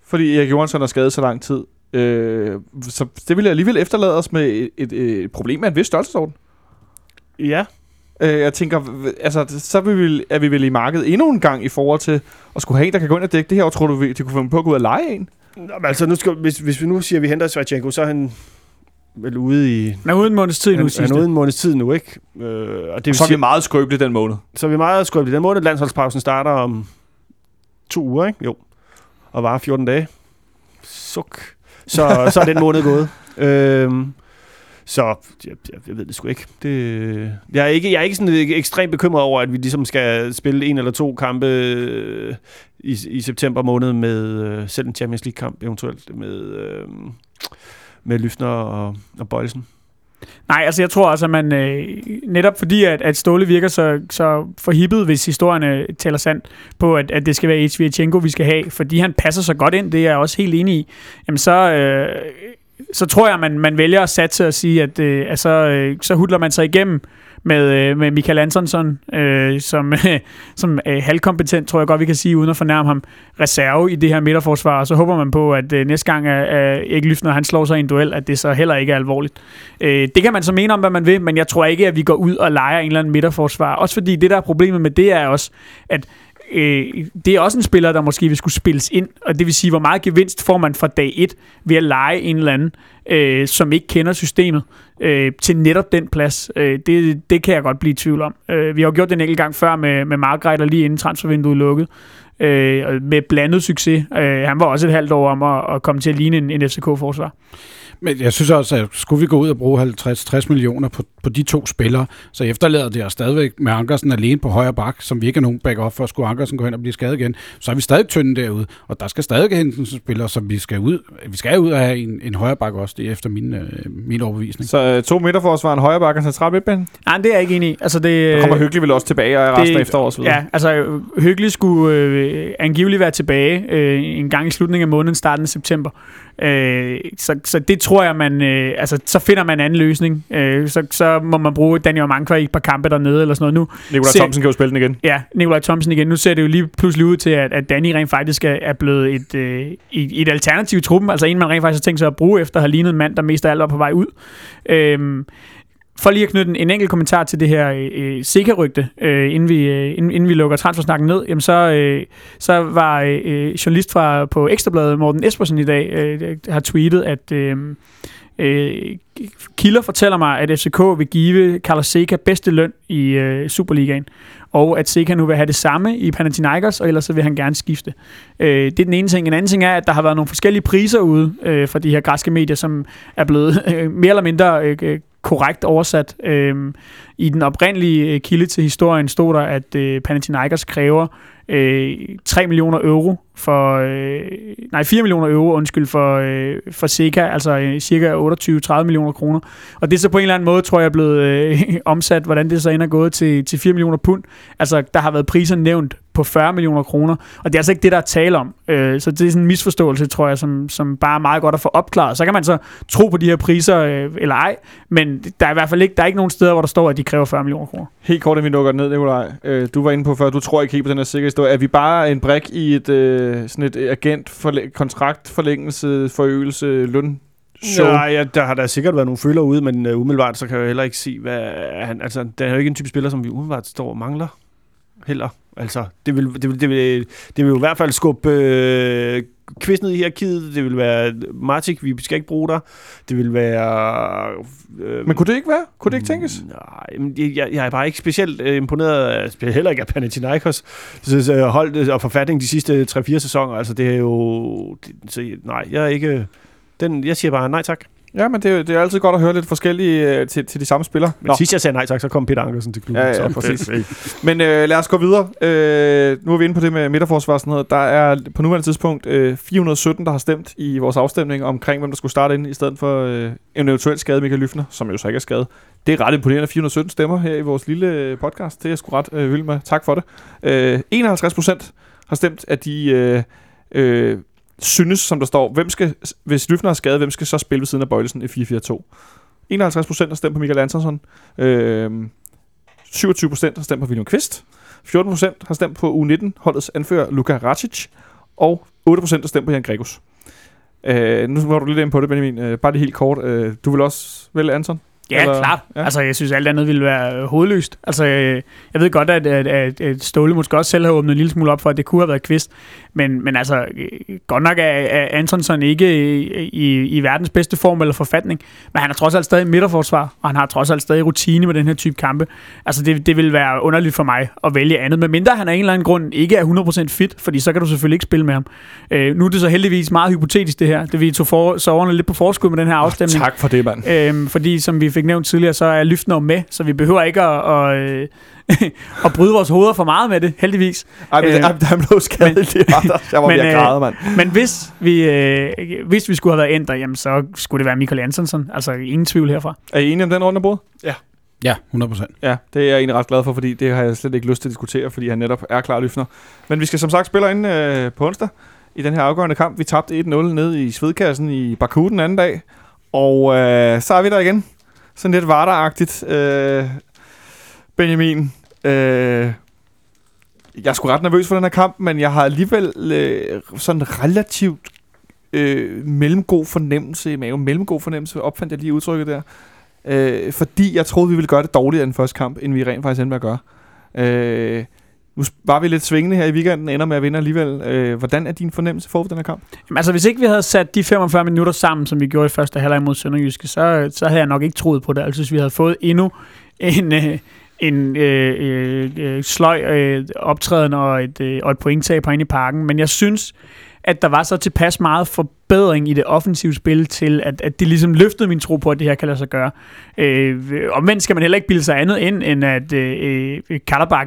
Fordi Erik Johansson er skadet så lang tid. Øh, så det vil alligevel efterlade os med et, et, et problem af en vis størrelsesorden. Ja, Øh, jeg tænker, altså, så er vi, vel, er vi vel i markedet endnu en gang i forhold til at skulle have en, der kan gå ind og dække det her, og tror du, de kunne finde på at gå ud og lege en? Nå, men altså, nu skal, hvis, hvis vi nu siger, at vi henter Svajtjenko, så er han vel ude i... han er uden måneds tid nu, Han, er ude en måneds tid nu, ikke? Øh, og det Og vil så er vi sige, meget skrøbelige den måned. så er vi meget skrøbelige. Den måned, landsholdspausen starter om to uger, ikke? Jo. Og varer 14 dage. Suk. Så, så er den måned gået. Øhm, så jeg, jeg, jeg ved det sgu ikke. Det, jeg, er ikke. jeg er ikke sådan ekstremt bekymret over, at vi ligesom skal spille en eller to kampe øh, i, i september måned med øh, selv en Champions League-kamp eventuelt med, øh, med Lyfner og, og Bøjelsen. Nej, altså jeg tror altså, at man øh, netop fordi, at, at Ståle virker så, så forhippet, hvis historierne taler sandt, på at, at det skal være Svirchenko, vi skal have, fordi han passer så godt ind, det er jeg også helt enig i, jamen så, øh, så tror jeg, man, man vælger at satse og sige, at, øh, altså, så, øh, så hudler man sig igennem med, øh, med Michael Antonsson, øh, som, øh, som øh, halvkompetent, tror jeg godt, vi kan sige, uden at fornærme ham, reserve i det her midterforsvar, og så håber man på, at øh, næste gang, at øh, Erik Lyftner, han slår sig i en duel, at det så heller ikke er alvorligt. Øh, det kan man så mene om, hvad man vil, men jeg tror ikke, at vi går ud og leger en eller anden midterforsvar. Også fordi det, der er problemet med det, er også, at øh, det er også en spiller, der måske vil skulle spilles ind, og det vil sige, hvor meget gevinst får man fra dag 1 ved at lege en eller anden, øh, som ikke kender systemet, øh, til netop den plads. Øh, det, det kan jeg godt blive i tvivl om. Øh, vi har jo gjort det en enkelt gang før med, med Margrethe, lige inden transfervinduet lukkede, øh, og med blandet succes. Øh, han var også et halvt år om at, at komme til at ligne en, en FCK-forsvar. Men jeg synes også, at skulle vi gå ud og bruge 50-60 millioner på, på de to spillere, så efterlader det os stadigvæk med Ankersen alene på højre bak, som vi ikke har nogen backup for, skulle Ankersen gå hen og blive skadet igen, så er vi stadig tynde derude, og der skal stadig hentes en spiller, som vi skal ud. Vi skal ud og have en, en højre bak også, det er efter min, øh, min overbevisning. Så øh, to midterforsvar, en højre bakke og en central midtbane. Nej, det er jeg ikke enig i. Altså, det, Der kommer Hyggelig vel også tilbage og resten af efteråret. Ja, altså Hyggelig skulle øh, angiveligt være tilbage øh, en gang i slutningen af måneden, starten af september. Øh, så, så det tror jeg, man... Øh, altså, så finder man en anden løsning. Øh, så, så må man bruge Daniel Mankva i et par kampe dernede eller sådan noget. Nu, Nikolaj Se- Thomsen kan jo spille den igen. ja, Nikolaj Thomsen igen. Nu ser det jo lige pludselig ud til, at, at Danny rent faktisk er, er blevet et, øh, et, et alternativ i truppen. Altså en, man rent faktisk har tænkt sig at bruge efter at have lignet en mand, der mest af alt var på vej ud. Øh, for lige at knytte en, en enkelt kommentar til det her øh, øh sikkerrygte, øh, inden, vi, øh, inden, inden vi lukker transfersnakken ned, jamen så, øh, så var øh, øh journalist fra, på Ekstrabladet, Morten Espersen i dag, øh, har tweetet, at øh, øh, kilder fortæller mig, at FCK vil give Carlos Seca bedste løn i øh, Superligaen, og at Seca nu vil have det samme i Panathinaikos, og ellers så vil han gerne skifte. Øh, det er den ene ting. En anden ting er, at der har været nogle forskellige priser ude øh, fra de her græske medier, som er blevet øh, mere eller mindre øh, korrekt oversat. Øh, I den oprindelige øh, kilde til historien stod der, at øh, Panathinaikos kræver øh, 3 millioner euro for, øh, nej 4 millioner euro, undskyld, for, øh, for Seca, altså øh, cirka 28-30 millioner kroner. Og det er så på en eller anden måde, tror jeg, er blevet øh, omsat, hvordan det så ender gået til, til 4 millioner pund. Altså, der har været priser nævnt på 40 millioner kroner, og det er altså ikke det, der er tale om. Øh, så det er sådan en misforståelse, tror jeg, som, som bare er meget godt at få opklaret. Så kan man så tro på de her priser, øh, eller ej, men der er i hvert fald ikke, der er ikke nogen steder, hvor der står, at de kræver 40 millioner kroner. Helt kort, at vi nukker ned, Nikolaj. Øh, du var inde på før, du tror ikke helt på den her historie. Er vi bare en brik i et, øh, sådan et øh, agent forlæ- kontraktforlængelse, forøgelse, løn show? Ja, ja, der har der sikkert været nogle føler ude, men uh, umiddelbart så kan jeg heller ikke se, hvad han... Altså, der er jo ikke en type spiller, som vi umiddelbart står og mangler heller. Altså, det vil, det vil, det vil, det vil jo i hvert fald skubbe øh, quiz ned i hierarkiet. Det vil være Martik, vi skal ikke bruge dig. Det vil være... Øh, Men kunne det ikke være? Kunne det ikke tænkes? Nej, men jeg, jeg, er bare ikke specielt øh, imponeret af, heller ikke af Panathinaikos så, så, hold og forfatning de sidste 3-4 sæsoner. Altså, det er jo... Det, så, nej, jeg er ikke... Den, jeg siger bare nej tak. Ja, men det, er- det er altid godt at høre lidt forskellige øh, til, til de samme spillere. Men sidst jeg sagde nej tak, så kom Peter Ankersen til klubben. Ja, ja, så, præcis. Men øh, lad os gå videre. Øh, nu er vi inde på det med midterforsvar og sådan noget. Der er på nuværende tidspunkt øh, 417, der har stemt i vores afstemning omkring, hvem der skulle starte ind, i stedet for øh, en eventuelt skadet Michael Lyfner, som jo så ikke er skadet. Det er ret imponerende, 417 stemmer her i vores lille øh, podcast. Det er jeg sgu ret øh, vild med. Tak for det. Øh, 51 procent har stemt, at de øh, øh, synes, som der står, hvem skal, hvis Løfner er skadet, hvem skal så spille ved siden af Bøjlesen i 4-4-2? 51 procent har stemt på Michael Antonsson. Øh, 27 procent har stemt på William Kvist. 14 procent har stemt på U19-holdets anfører Luka Racic. Og 8 procent har stemt på Jan Gregus. Øh, nu var du lidt ind på det, Benjamin. Øh, bare lige helt kort. Øh, du vil også vælge Anton? Ja, Eller- klart. ja. Altså, jeg synes, alt andet ville være øh, hovedløst. Altså, øh, jeg ved godt, at, at, at, at Ståle måske også selv har åbnet en lille smule op for, at det kunne have været kvist. Men, men altså, øh, godt nok er, er Antonsson ikke i, i, i verdens bedste form eller forfatning. Men han har trods alt stadig midterforsvar, og han har trods alt stadig rutine med den her type kampe. Altså, det, det vil være underligt for mig at vælge andet. Men mindre han af en eller anden grund ikke er 100% fit, fordi så kan du selvfølgelig ikke spille med ham. Øh, nu er det så heldigvis meget hypotetisk, det her. Det vi tog for, soverne lidt på forskud med den her afstemning. Tak for det, mand. Øhm, fordi, som vi fik nævnt tidligere, så er Lyftner med, så vi behøver ikke at, at, øh, at bryde vores hoveder for meget med det, heldigvis. Ej, men, Øh, han blev skadet. men- det var der. Jeg var men, ved at øh, græde, mand. Men hvis vi, øh, hvis vi skulle have været ændret, jamen, så skulle det være Michael Antonsson. Altså ingen tvivl herfra. Er I enige om den runde af bordet? Ja, 100 procent. Ja, det er jeg egentlig ret glad for, fordi det har jeg slet ikke lyst til at diskutere, fordi han netop er klar lyfter. Men vi skal som sagt spille ind øh, på onsdag i den her afgørende kamp. Vi tabte 1-0 ned i Svedkassen i Baku den anden dag, og øh, så er vi der igen. Sådan lidt varderagtigt. Øh, Benjamin, øh, jeg er sgu ret nervøs for den her kamp, men jeg har alligevel øh, sådan relativt øh, mellemgod fornemmelse i maven. Mellemgod fornemmelse, opfandt jeg lige udtrykket der. Øh, fordi jeg troede, vi ville gøre det dårligere i den første kamp, end vi rent faktisk endte med at gøre. Øh, nu var vi lidt svingende her i weekenden, ender med at vinde alligevel. Øh, hvordan er din fornemmelse for den her kamp? Jamen, altså, hvis ikke vi havde sat de 45 minutter sammen, som vi gjorde i første halvleg mod Sønderjyske, så, så havde jeg nok ikke troet på det. Altså, hvis vi havde fået endnu en, øh, en øh, øh, øh sløj øh, optræden og et, øh, og et pointtab på inde i parken. Men jeg synes, at der var så tilpas meget for forbedring i det offensive spil til, at, at det ligesom løftede min tro på, at det her kan lade sig gøre. Øh, omvendt skal man heller ikke bilde sig andet ind, end at øh, øh,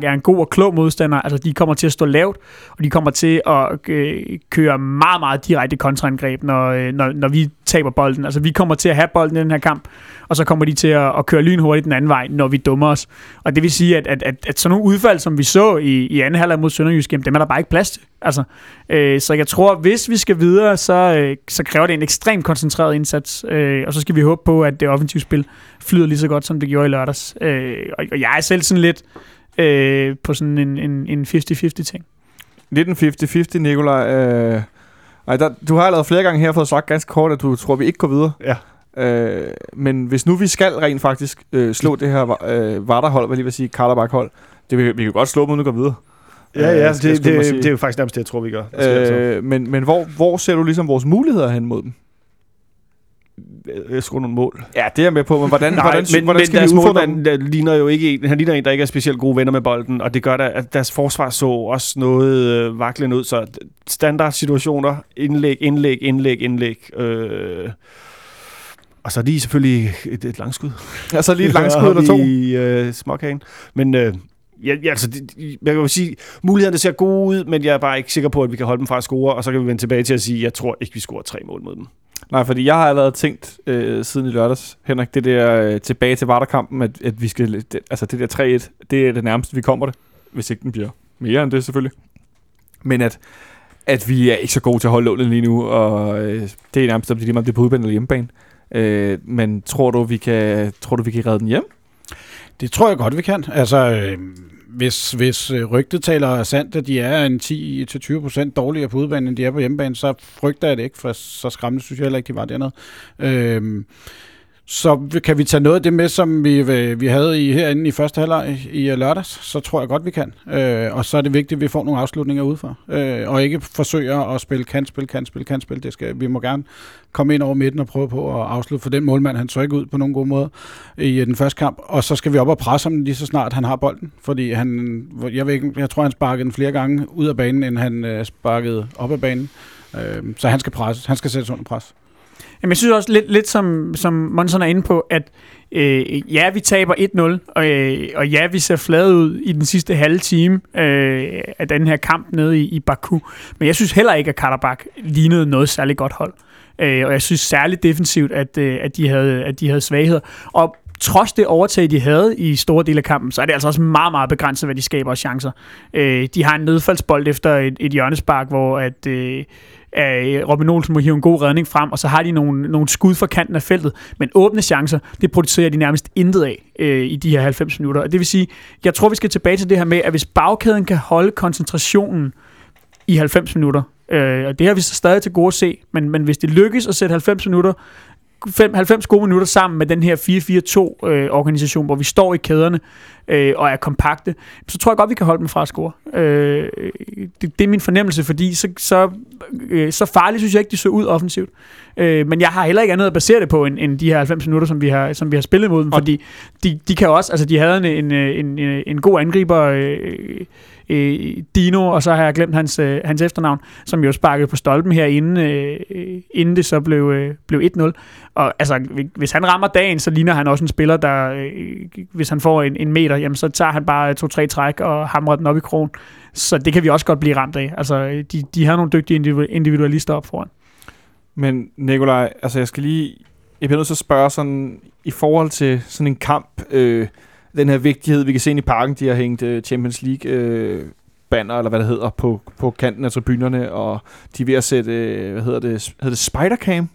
er en god og klog modstander. Altså, de kommer til at stå lavt, og de kommer til at øh, køre meget, meget direkte kontraangreb, når, øh, når, når vi taber bolden. Altså, vi kommer til at have bolden i den her kamp, og så kommer de til at, at køre lynhurtigt den anden vej, når vi dummer os. Og det vil sige, at, at, at, at sådan nogle udfald, som vi så i, i anden halvleg mod Sønderjysk, jamen, dem er der bare ikke plads til. Altså, øh, så jeg tror, hvis vi skal videre, så, øh, så kræver det en ekstremt koncentreret indsats, øh, og så skal vi håbe på, at det offensive spil flyder lige så godt, som det gjorde i lørdags. Øh, og, og jeg er selv sådan lidt øh, på sådan en, en, en 50-50 ting. Lidt en 50-50, Nikolaj. Øh, ej, der, du har allerede flere gange her fået sagt ganske kort, at du tror, vi ikke går videre. Ja. Øh, men hvis nu vi skal rent faktisk øh, slå det her øh, Varderhold, hvad jeg lige vil sige, Karlabak-hold, det, vi, vi kan godt slå dem, uden at gå videre. Ja, ja, Øh, det, det, sige. det er jo faktisk nærmest det, jeg tror, vi gør. Det skal jeg så. Øh, men men hvor, hvor ser du ligesom vores muligheder hen mod dem? Jeg skruer nogle mål. Ja, det er jeg med på, men hvordan, Nej, hvordan, men, hvordan men skal deres vi udfordre dem? der ligner jo ikke en, han ligner en, der ikke er specielt gode venner med bolden, og det gør da, at deres forsvar så også noget øh, vaklende ud, så standard situationer, indlæg, indlæg, indlæg, indlæg, øh, og så lige selvfølgelig et, et langskud. Altså lige et langskud eller to? I øh, småkagen. Men øh, Ja, ja, altså, det, jeg kan jo sige, mulighederne ser gode ud, men jeg er bare ikke sikker på, at vi kan holde dem fra at score, og så kan vi vende tilbage til at sige, at jeg tror ikke, vi scorer tre mål mod dem. Nej, fordi jeg har allerede tænkt øh, siden i lørdags, Henrik, det der øh, tilbage til Varderkampen, at, at vi skal, det, altså det der 3-1, det er det nærmeste, vi kommer det. Hvis ikke den bliver mere end det, selvfølgelig. Men at, at vi er ikke så gode til at holde lånet lige nu, og øh, det er nærmest, om det lige meget, det er på udbanen eller hjemmebane. Øh, men tror du, vi kan, tror du, vi kan redde den hjem? Det tror jeg godt, vi kan. Altså, øh, hvis, hvis øh, rygtet taler sandt, at de er en 10-20% dårligere på udbanen, end de er på hjemmebane, så frygter jeg det ikke, for så skræmmende synes jeg heller ikke, de var dernede. Øh, så kan vi tage noget af det med, som vi, øh, vi havde i, herinde i første halvleg i øh, lørdags, så tror jeg godt, vi kan. Øh, og så er det vigtigt, at vi får nogle afslutninger udefra. Øh, og ikke forsøger at spille kantspil, kantspil, kantspil. Det skal, vi må gerne komme ind over midten og prøve på at afslutte for den målmand. Han så ikke ud på nogen god måde i øh, den første kamp. Og så skal vi op og presse ham lige så snart han har bolden. Fordi han, jeg, ved ikke, jeg tror, han sparkede den flere gange ud af banen, end han sparkede op af banen. Øh, så han skal presse. Han skal sættes under pres. Jamen, jeg synes også lidt, lidt som, som Monson er inde på, at øh, ja, vi taber 1-0, og, øh, og ja, vi ser flade ud i den sidste halve time øh, af den her kamp nede i, i Baku. Men jeg synes heller ikke, at Karabakh lignede noget særligt godt hold. Øh, og jeg synes særligt defensivt, at, øh, at, de havde, at de havde svagheder. Og trods det overtag, de havde i store dele af kampen, så er det altså også meget, meget begrænset, hvad de skaber af chancer. Øh, de har en nedfaldsbold efter et, et hjørnespark, hvor at, øh, at øh, Robin Olsen må hive en god redning frem, og så har de nogle, nogle skud fra kanten af feltet. Men åbne chancer, det producerer de nærmest intet af øh, i de her 90 minutter. Og det vil sige, jeg tror, vi skal tilbage til det her med, at hvis bagkæden kan holde koncentrationen i 90 minutter, øh, og det har vi så stadig til gode at se, men, men hvis det lykkes at sætte 90 minutter 90 gode minutter sammen med den her 4-4-2-organisation, øh, hvor vi står i kæderne øh, og er kompakte, så tror jeg godt, vi kan holde dem fra at score. Øh, det, det er min fornemmelse, fordi så, så, øh, så farligt synes jeg ikke, de så ud offensivt. Øh, men jeg har heller ikke andet at basere det på, end, end de her 90 minutter, som vi har, som vi har spillet mod dem, fordi de, de kan også, altså de havde en, en, en, en god angriber, øh, øh, Dino, og så har jeg glemt hans, øh, hans efternavn, som jo sparkede på stolpen herinde, øh, øh, inden det så blev, øh, blev 1-0. Og altså, hvis han rammer dagen, så ligner han også en spiller, der, øh, hvis han får en, en meter, jamen, så tager han bare to-tre træk og hamrer den op i krogen. Så det kan vi også godt blive ramt af. Altså, de, de har nogle dygtige individualister op foran. Men Nikolaj, altså jeg skal lige, jeg bliver nødt til at spørge sådan, i forhold til sådan en kamp, øh, den her vigtighed, vi kan se ind i parken, de har hængt uh, Champions League øh, banner, eller hvad det hedder, på, på kanten af tribunerne, og de er ved at sætte, øh, hvad hedder det, hedder det Spidercam?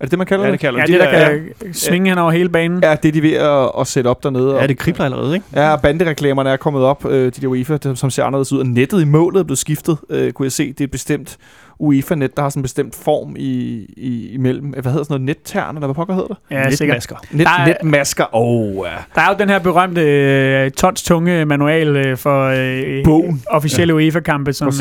Er det det, man kalder ja, det? Kalder ja, det, der, der kan ja. svinge hen over hele banen. Ja, det er de ved at, at sætte op dernede. Ja, det kribler allerede, ikke? Ja, bandereklamerne er kommet op, øh, de der UEFA, som ser anderledes ud. Og nettet i målet er blevet skiftet, øh, kunne jeg se. Det er bestemt UEFA-net, der har sådan en bestemt form i, i, imellem. Hvad hedder sådan noget? Nettern, eller hvad pokker hedder det? Ja, Netmasker. Net, der netmasker, oh, ja. Der er jo den her berømte uh, tons tunge manual uh, for uh, Bogen. officielle ja. UEFA-kampe, som uh,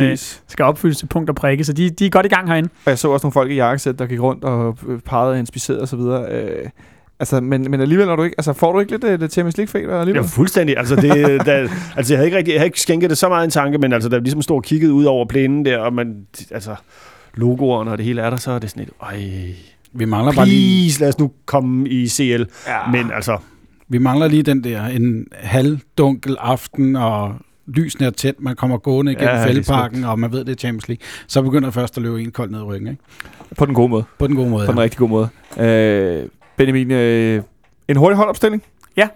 skal opfyldes til punkt og prikke. Så de, de er godt i gang herinde. Og jeg så også nogle folk i jakkesæt, der gik rundt og pegede og inspicerede osv. Uh, Altså, men, men alligevel, når du ikke, altså, får du ikke lidt uh, det Champions League-feber alligevel? Ja, fuldstændig. Altså, det, da, altså, jeg havde ikke rigtig, jeg havde ikke skænket det så meget en tanke, men altså, da ligesom stod og kiggede ud over plænen der, og man, altså, logoerne og det hele er der, så er det sådan et, ej, vi mangler bare lige... lad os nu komme i CL. Ja. Men altså... Vi mangler lige den der, en halvdunkel aften, og lysene er tæt, man kommer gående igennem ja, fældeparken, og man ved, det er Champions League. Så begynder først at løbe en kold ned i ryggen, ikke? På den gode måde. På den gode måde, På den rigtig gode måde. Øh, Benjamin, øh, en hurtig holdopstilling? Ja.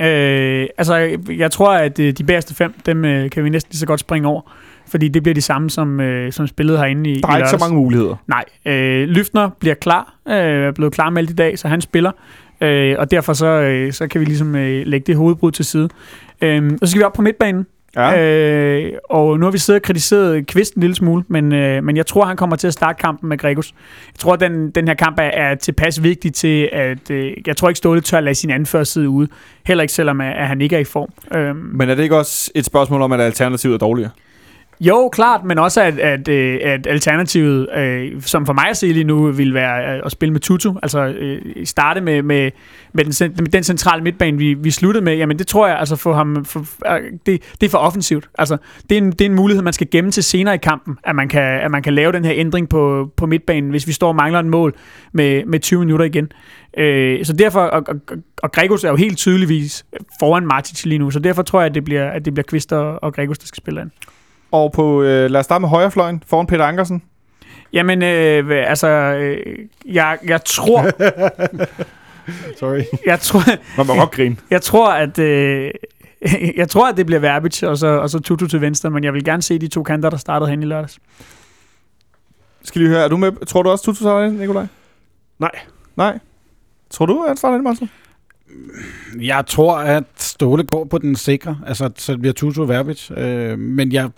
Øh, altså, jeg tror, at øh, de bedste fem, dem øh, kan vi næsten lige så godt springe over. Fordi det bliver de samme, som, øh, som spillet herinde i Der er i ikke så mange muligheder. Nej. Øh, Lyftner bliver klar. Øh, er blevet klar med i dag, så han spiller. Øh, og derfor så, øh, så kan vi ligesom øh, lægge det hovedbrud til side. Øh, og så skal vi op på midtbanen. Ja. Øh, og nu har vi siddet og kritiseret Kvist en lille smule, men, øh, men jeg tror, han kommer til at starte kampen med Gregus. Jeg tror, den, den her kamp er, er tilpas vigtig til, at øh, jeg tror ikke, Ståle tør at lade sin anførside ude. Heller ikke selvom, at, at han ikke er i form. Øh, men er det ikke også et spørgsmål om, at alternativet er dårligere? Jo, klart, men også at, at, øh, at alternativet, øh, som for mig at se lige nu, vil være øh, at spille med Tutu. Altså øh, starte med, med, med, den, med den centrale midtbane, vi, vi sluttede med. Jamen det tror jeg, altså for ham, for, øh, det, det er for offensivt. Altså det er, en, det er en mulighed, man skal gemme til senere i kampen, at man kan, at man kan lave den her ændring på, på midtbanen, hvis vi står og mangler en mål med, med 20 minutter igen. Øh, så derfor, og, og, og Gregos er jo helt tydeligvis foran Martic lige nu, så derfor tror jeg, at det bliver, at det bliver Kvist og, og Gregos, der skal spille ind. Og på, øh, lad os starte med højrefløjen, foran Peter Ankersen. Jamen, øh, altså, øh, jeg, jeg tror, Sorry. jeg tror, Man må godt grine. jeg tror, at, øh, jeg tror, at det bliver Verbic og så, og så Tutu til venstre, men jeg vil gerne se de to kanter, der startede hen i lørdags. Skal lige høre, er du med? Tror du også, Tutu starter ind, Nikolaj? Nej. Nej. Tror du, at han starter ind, Martin? Jeg tror, at Ståle går på den sikre, altså så det bliver Tutu Verbic, øh, men jeg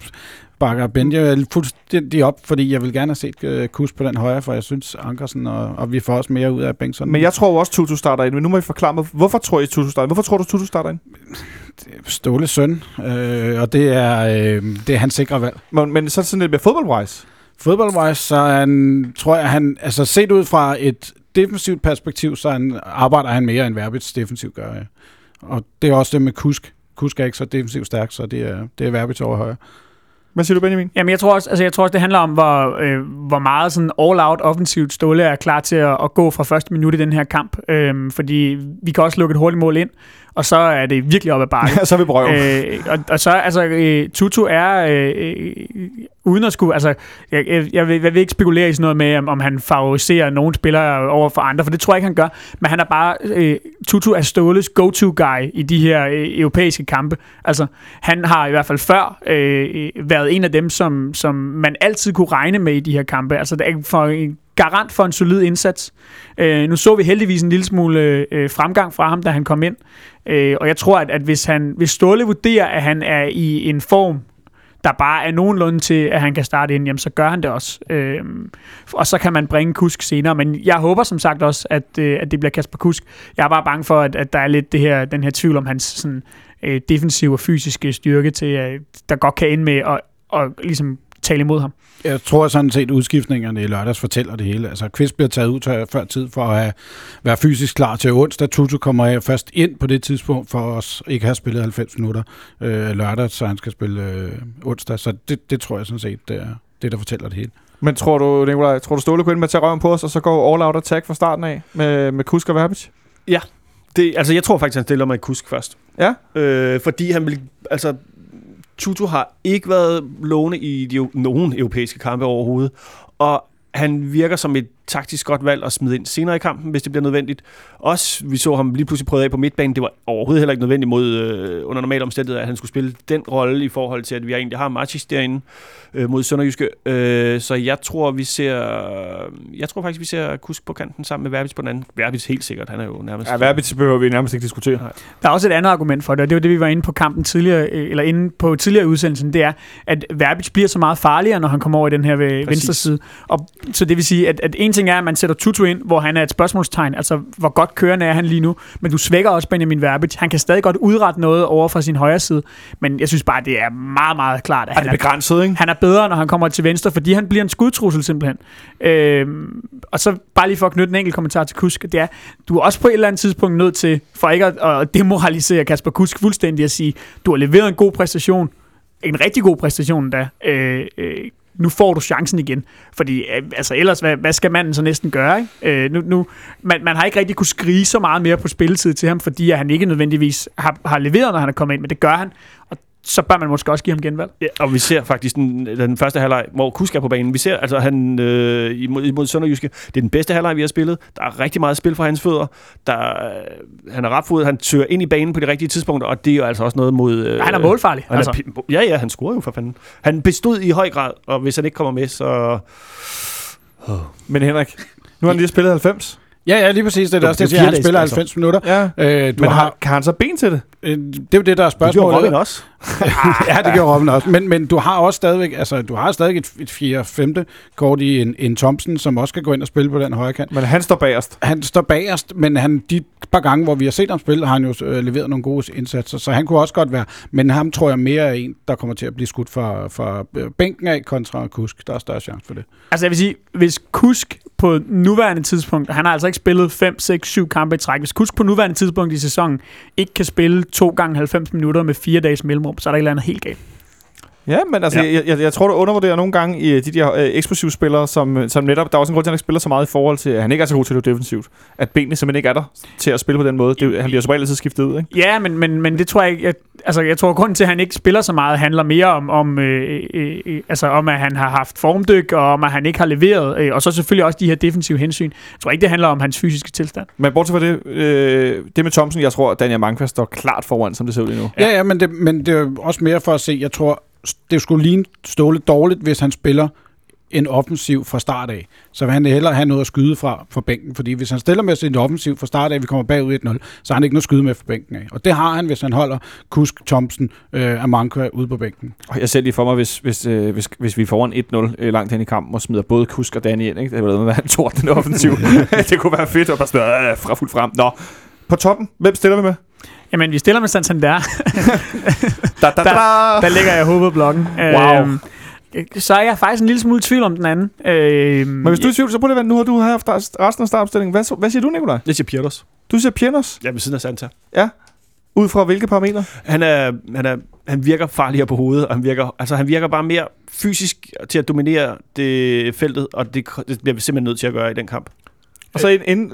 bakker Benja fuldstændig op, fordi jeg vil gerne have set øh, Kus på den højre, for jeg synes Ankersen, og, og vi får også mere ud af Bengtsson. Men jeg tror også, Tutu starter ind. Men nu må I forklare mig, hvorfor tror I, Tutu starter ind? Hvorfor tror du, Tutu starter ind? Ståles søn, øh, og det er, øh, det er hans sikre valg. Men, men så det sådan lidt mere fodboldwise. Fodboldwise, så han, tror jeg, han, altså set ud fra et defensivt perspektiv, så han, arbejder han mere end Verbits defensivt gør. Ja. Og det er også det med Kusk. Kusk er ikke så defensivt stærk, så det er, det er Verbits over højre. Hvad siger du, Benjamin? Jamen, jeg tror også, altså, jeg tror også det handler om, hvor, øh, hvor meget sådan all-out offensivt Ståle er klar til at, at gå fra første minut i den her kamp. Øhm, fordi vi kan også lukke et hurtigt mål ind, og så er det virkelig op ad bakke. så er vi på røv. øh, og, og så, altså, øh, Tutu er, øh, øh, uden at skulle, altså, jeg, jeg, jeg, vil, jeg vil ikke spekulere i sådan noget med, om, han favoriserer nogle spillere over for andre, for det tror jeg ikke, han gør, men han er bare, øh, Tutu er Ståles go-to-guy i de her øh, europæiske kampe. Altså, han har i hvert fald før øh, været en af dem, som, som man altid kunne regne med i de her kampe. Altså, det er for en garant for en solid indsats. Øh, nu så vi heldigvis en lille smule øh, fremgang fra ham, da han kom ind. Øh, og jeg tror, at, at hvis, han, hvis Ståle vurderer, at han er i en form, der bare er nogenlunde til, at han kan starte ind, jamen, så gør han det også. Øh, og så kan man bringe Kusk senere. Men jeg håber som sagt også, at, øh, at det bliver Kasper Kusk. Jeg er bare bange for, at, at der er lidt det her, den her tvivl om hans sådan, øh, defensive og fysiske styrke, til, øh, der godt kan ende med at, og ligesom tale imod ham. Jeg tror sådan set, udskiftningerne i lørdags fortæller det hele. Altså, Kvist bliver taget ud til, før tid for at have, være fysisk klar til onsdag. Tutu kommer af først ind på det tidspunkt for os ikke at have spillet 90 minutter øh, lørdag, så han skal spille øh, onsdag. Så det, det tror jeg sådan set, det er det, der fortæller det hele. Men tror du, Nikolaj, tror du Ståle kunne ind med at tage røven på os, og så går all-out attack fra starten af med, med Kusk og Verbic? Det, altså, jeg tror faktisk, han stiller mig i kusk først. Ja? Øh, fordi han vil... Altså, Tutu har ikke været lovende i de, nogen europæiske kampe overhovedet. Og han virker som et taktisk godt valg at smide ind senere i kampen, hvis det bliver nødvendigt. Også, vi så ham lige pludselig prøvet af på midtbanen. Det var overhovedet heller ikke nødvendigt mod, øh, under normale omstændigheder, at han skulle spille den rolle i forhold til, at vi egentlig har Martis derinde øh, mod Sønderjyske. Øh, så jeg tror, vi ser... Jeg tror faktisk, vi ser Kusk på kanten sammen med Verbis på den anden. Verbis helt sikkert, han er jo nærmest... Ja, Verbic behøver vi nærmest ikke diskutere. Der er også et andet argument for det, og det var det, vi var inde på kampen tidligere, øh, eller inde på tidligere udsendelsen, det er, at Verbic bliver så meget farligere, når han kommer over i den her øh, venstre side. Og, så det vil sige, at, at en ting er, at man sætter Tutu ind, hvor han er et spørgsmålstegn, altså hvor godt kørende er han lige nu, men du svækker også Benjamin Verbic. Han kan stadig godt udrette noget over fra sin højre side, men jeg synes bare, det er meget, meget klart, at Han han er er, begrænset, ikke? han er bedre, når han kommer til venstre, fordi han bliver en skudtrussel simpelthen. Øhm, og så bare lige for at knytte en enkelt kommentar til Kusk, det er, du er også på et eller andet tidspunkt nødt til, for ikke at, at demoralisere Kasper Kusk fuldstændig, at sige, du har leveret en god præstation, en rigtig god præstation da, øh, øh, nu får du chancen igen. Fordi øh, altså ellers, hvad, hvad skal manden så næsten gøre? Ikke? Øh, nu, nu, man, man har ikke rigtig kunne skrige så meget mere på spilletid til ham, fordi at han ikke nødvendigvis har, har leveret, når han er kommet ind, men det gør han. Og så bør man måske også give ham genvalg. Ja, og vi ser faktisk den, den første halvleg, hvor Kusk er på banen. Vi ser, altså han øh, imod, imod Sønderjyske, det er den bedste halvleg, vi har spillet. Der er rigtig meget spil fra hans fødder. Der, øh, han er retfodet, han tør ind i banen på de rigtige tidspunkter, og det er jo altså også noget mod... Øh, Han er målfarlig. Han Altså. er, ja, ja, han scorer jo for fanden. Han bestod i høj grad, og hvis han ikke kommer med, så... Men Henrik, nu har han lige spillet 90. Ja, ja, lige præcis. Det er Det- også, det er siger, han spiller dages, 90 minutter. Ja. Øh, du Men har, har, kan han så ben til det? øh, det er jo det, der er Det gjorde spørgsmålet. Robin også. ja, det gjorde Robin også. Men, men du har også stadigvæk, altså, du har stadig et, et 4-5. kort i en, en Thompson, som også kan gå ind og spille på den højre kant. Men han står bagerst. Han står bagerst, men han, de par gange, hvor vi har set ham spille, har han jo øh, leveret nogle gode indsatser, så han kunne også godt være. Men ham tror jeg mere er en, der kommer til at blive skudt fra, fra øh, bænken af kontra Kusk. Der er større chance for det. Altså jeg vil sige, hvis Kusk på nuværende tidspunkt, han har altså ikke spillet 5, 6, 7 kampe i træk, hvis Kusk på nuværende tidspunkt i sæsonen ikke kan spille 2 gange 90 minutter med 4 dages mellemrum, så er der et eller andet helt galt. Ja, men altså, Ja. Jeg, jeg, jeg tror, du undervurderer nogle gange i øh, de der øh, eksplosive spillere, som, øh, som netop, der er også en grund til, at han ikke spiller så meget i forhold til, at han ikke er så god til det defensivt. At benene simpelthen ikke er der til at spille på den måde. Det, han bliver regel altid skiftet ud, ikke? Ja, men, men, men det tror jeg ikke... Jeg, altså, jeg tror, at grunden til, at han ikke spiller så meget, handler mere om, om, øh, øh, øh, altså, om at han har haft formdyk, og om, at han ikke har leveret. Øh, og så selvfølgelig også de her defensive hensyn. Jeg tror ikke, det handler om hans fysiske tilstand. Men bortset fra det, øh, det med Thompson, jeg tror, at Daniel Mankvist står klart foran, som det ser ud lige nu. Ja, ja, men, det, men det er jo også mere for at se, jeg tror, det skulle ligne Ståle dårligt, hvis han spiller en offensiv fra start af. Så vil han hellere have noget at skyde fra, fra bænken, fordi hvis han stiller med en offensiv fra start af, vi kommer bagud 1-0, så har han ikke noget at skyde med fra bænken af. Og det har han, hvis han holder Kusk, Thompsen, øh, Amankwa ude på bænken. Og Jeg ser lige for mig, hvis, hvis, øh, hvis, hvis vi får en 1-0 øh, langt hen i kampen, og smider både Kusk og Danny ind, ikke? det ville være en torden den offensiv. det kunne være fedt, og bare smide øh, fra fuldt frem. Nå, på toppen, hvem stiller vi med? Jamen, vi stiller med Santander. Da, da, da. Der ligger jeg hovedblokken. Wow. Øhm, så er jeg faktisk en lille smule i tvivl om den anden. Øhm, Men hvis du er i tvivl, så burde det være, nu har du haft resten af startopstillingen. Hvad, hvad siger du, Nikolaj? Det siger Pirtos. Du siger Pienos. Ja, ved siden af Santa. Ud fra hvilke parametre? Han, er, han, er, han virker farligere på hovedet, og han virker, altså, han virker bare mere fysisk til at dominere det feltet, og det, det bliver vi simpelthen nødt til at gøre i den kamp. Og så en, en,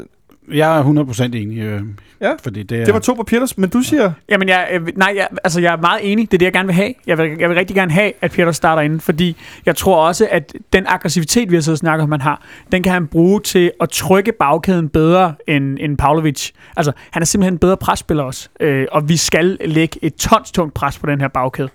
Jeg er 100% enig. Øh, Ja, fordi det, er, det var to på Pienos, men du siger... Jamen, jeg, øh, nej, jeg, altså, jeg er meget enig. Det er det, jeg gerne vil have. Jeg vil, jeg vil rigtig gerne have, at Peter starter inden, fordi jeg tror også, at den aggressivitet, vi har siddet og snakket om, han har, den kan han bruge til at trykke bagkæden bedre end, end Pavlovic. Altså, han er simpelthen en bedre presspiller også, øh, og vi skal lægge et tons tungt pres på den her bagkæde.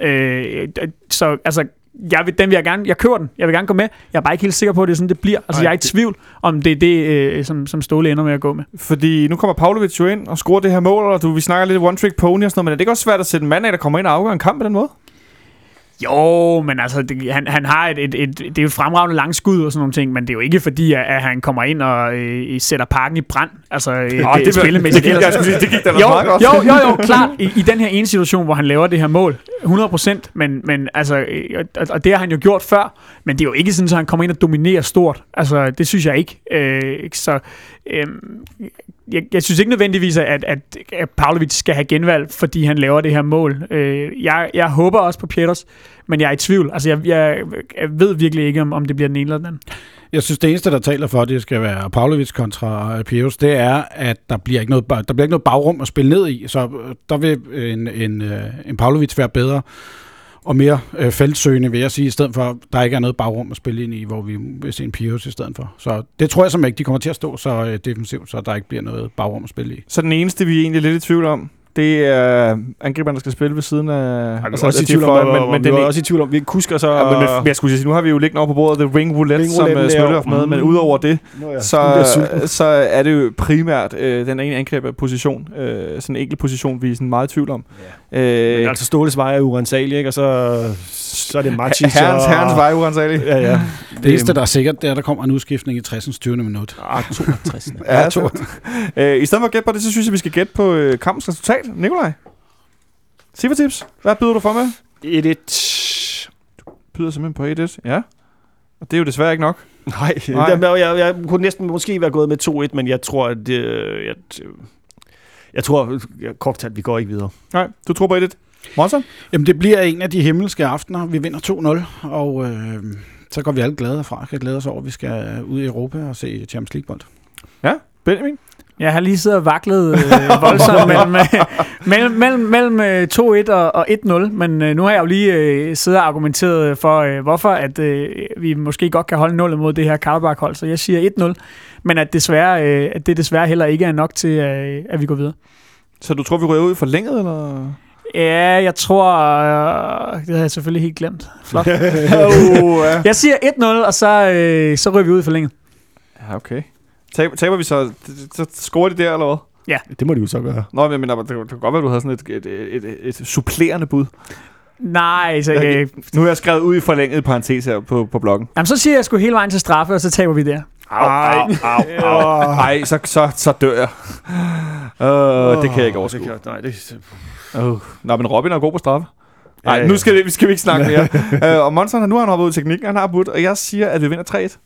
Øh, så altså, jeg vil, den vil jeg gerne, jeg kører den, jeg vil gerne gå med. Jeg er bare ikke helt sikker på, at det er sådan, det bliver. Altså, Ej, jeg er i tvivl, om det er det, øh, som, som Ståle ender med at gå med. Fordi nu kommer Pavlovic jo ind og scorer det her mål, og du, vi snakker lidt one-trick pony og sådan noget, men er det ikke også svært at sætte en mand af, der kommer ind og afgør en kamp på den måde? Jo, men altså, det, han, han har et, et, et, det er jo et fremragende langskud og sådan nogle ting, men det er jo ikke fordi, at, at han kommer ind og øh, sætter parken i brand. Altså, øh, det, det, spillemæssigt. det, skulle sige, det gik da jo, meget godt. jo, jo, jo, klart. I, I den her ene situation, hvor han laver det her mål, 100%, men, men altså, øh, og, og det har han jo gjort før, men det er jo ikke sådan, at han kommer ind og dominerer stort. Altså, det synes jeg ikke. Øh, så øh, jeg, jeg synes ikke nødvendigvis, at, at, at Pavlovic skal have genvalg, fordi han laver det her mål. Øh, jeg, jeg håber også på Pieters, men jeg er i tvivl. Altså, jeg, jeg, jeg ved virkelig ikke, om, om det bliver den ene eller den anden. Jeg synes, det eneste, der taler for, at det skal være Pavlovic kontra øh, Pius, det er, at der bliver ikke noget, der bliver ikke noget bagrum at spille ned i. Så øh, der vil en, en, øh, en Pavlovic være bedre og mere øh, feltsøgende, vil jeg sige, i stedet for, at der ikke er noget bagrum at spille ind i, hvor vi vil se en Pius i stedet for. Så det tror jeg simpelthen ikke, de kommer til at stå så øh, defensivt, så der ikke bliver noget bagrum at spille i. Så den eneste, vi er egentlig lidt i tvivl om, det er angriberen, der skal spille ved siden af... Jeg altså, er også i tvivl om, men, men den vi var også i tvivl om, vi kusker så... Ja, men, men jeg skulle sige, nu har vi jo liggende over på bordet The Ring Roulette, Ring som uh, er Smølle med, men Mm. udover det, Nå ja, så, sulten. så er det jo primært øh, den ene angriberposition, øh, sådan en enkelt position, vi er sådan meget i tvivl om. Men Øh, altså Ståles vej er urensagelige, ikke? Og så, så er det Matic herrens, og... herrens vej, urensageligt. Ja, ja. Det eneste, der er sikkert, det er, at der kommer en udskiftning i 60. 20. minut. Ah, 62. Ja, to. øh, I stedet for at gætte på det, så synes jeg, vi skal gætte på øh, kampens resultat. Nikolaj? Tips. Hvad byder du for med? 1-1. Byder simpelthen på 1-1. Ja. Og det er jo desværre ikke nok. Nej, Nej. Nej. Jeg, jeg, jeg kunne næsten måske være gået med 2-1, men jeg tror, at... Øh, jeg, jeg tror, jeg, kort fortalt, vi går ikke videre. Nej, du tror på 1-1. Monson? Jamen, det bliver en af de himmelske aftener. Vi vinder 2-0, og øh, så går vi alle glade herfra. Kan glæde os over, at vi skal ud i Europa og se Champions League-bold. Benjamin? Jeg har lige siddet og vaklet øh, voldsomt mellem, øh, mellem, mellem, mellem øh, 2-1 og, og 1-0, men øh, nu har jeg jo lige øh, siddet og argumenteret for, øh, hvorfor at øh, vi måske godt kan holde nullet mod det her Karlbach-hold, så jeg siger 1-0, men at, desværre, øh, at det desværre heller ikke er nok til, øh, at vi går videre. Så du tror, vi ryger ud for længet, eller? Ja, jeg tror... Øh, det havde jeg selvfølgelig helt glemt. Flot. oh, ja. Jeg siger 1-0, og så, øh, så ryger vi ud for længe. ja, okay. Taber, taber vi så, så scorer de der, eller hvad? Det må de jo så gøre. Nå, men jeg mener, det, det kan godt være, du havde sådan et, et, et, et, et supplerende bud. Nej, så, Okay. øh, Nu har jeg skrevet ud i forlænget parentes her på, på bloggen. jamen, så siger jeg sgu hele vejen til straffe, og så taber vi der. Ej, au, au. Ej, så, så, så dør jeg. Uh, det kan jeg ikke overskue. Det kan, nej, det, Uh. Nå, men Robin er god på straffe. Ja, Nej, ja. nu skal, vi, skal vi ikke snakke mere. uh, og Monson, nu har han hoppet ud i teknikken, han har budt, og jeg siger, at vi vinder 3-1.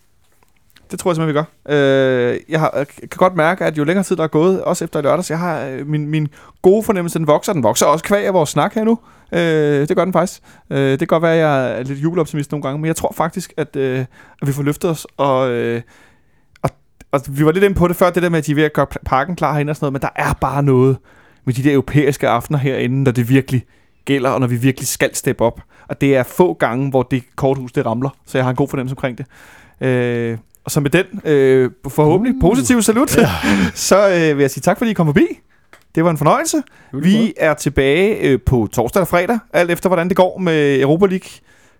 Det tror jeg simpelthen, vi gør. Øh, jeg, har, jeg kan godt mærke, at jo længere tid der er gået, også efter i lørdags, jeg har øh, min, min gode fornemmelse, den vokser. Den vokser også kvæg af vores snak her nu. Øh, det gør den faktisk. Øh, det kan godt være, at jeg er lidt jubeloptimist nogle gange, men jeg tror faktisk, at, øh, at vi får løftet os, og, øh, og, og vi var lidt inde på det før, det der med, at de er ved at gøre parken klar herinde og sådan noget, men der er bare noget med de der europæiske aftener herinde, når det virkelig gælder, og når vi virkelig skal steppe op. Og det er få gange, hvor det korthus det ramler, så jeg har en god fornemmelse omkring det. Øh, og så med den øh, forhåbentlig positive salut, ja. så øh, vil jeg sige tak, fordi I kom forbi. Det var en fornøjelse. Vi er tilbage øh, på torsdag eller fredag, alt efter hvordan det går med Europa League,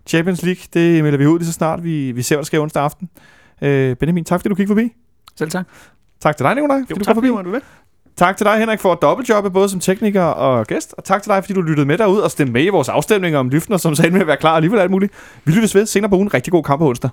Champions League. Det melder vi ud lige så snart, vi, vi ser, hvad der sker onsdag aften. Øh, Benjamin, tak fordi du kiggede forbi. Selv tak. Tak til dig, Nikolaj, fordi jo, du tak kom forbi. fordi du med. Tak til dig, Henrik, for at dobbeltjobbe både som tekniker og gæst. Og tak til dig, fordi du lyttede med derude og stemte med i vores afstemninger om Lyftner, som sagde med at være klar alligevel alt muligt. Vi lyttes ved senere på ugen. Rigtig god kamp på onsdag.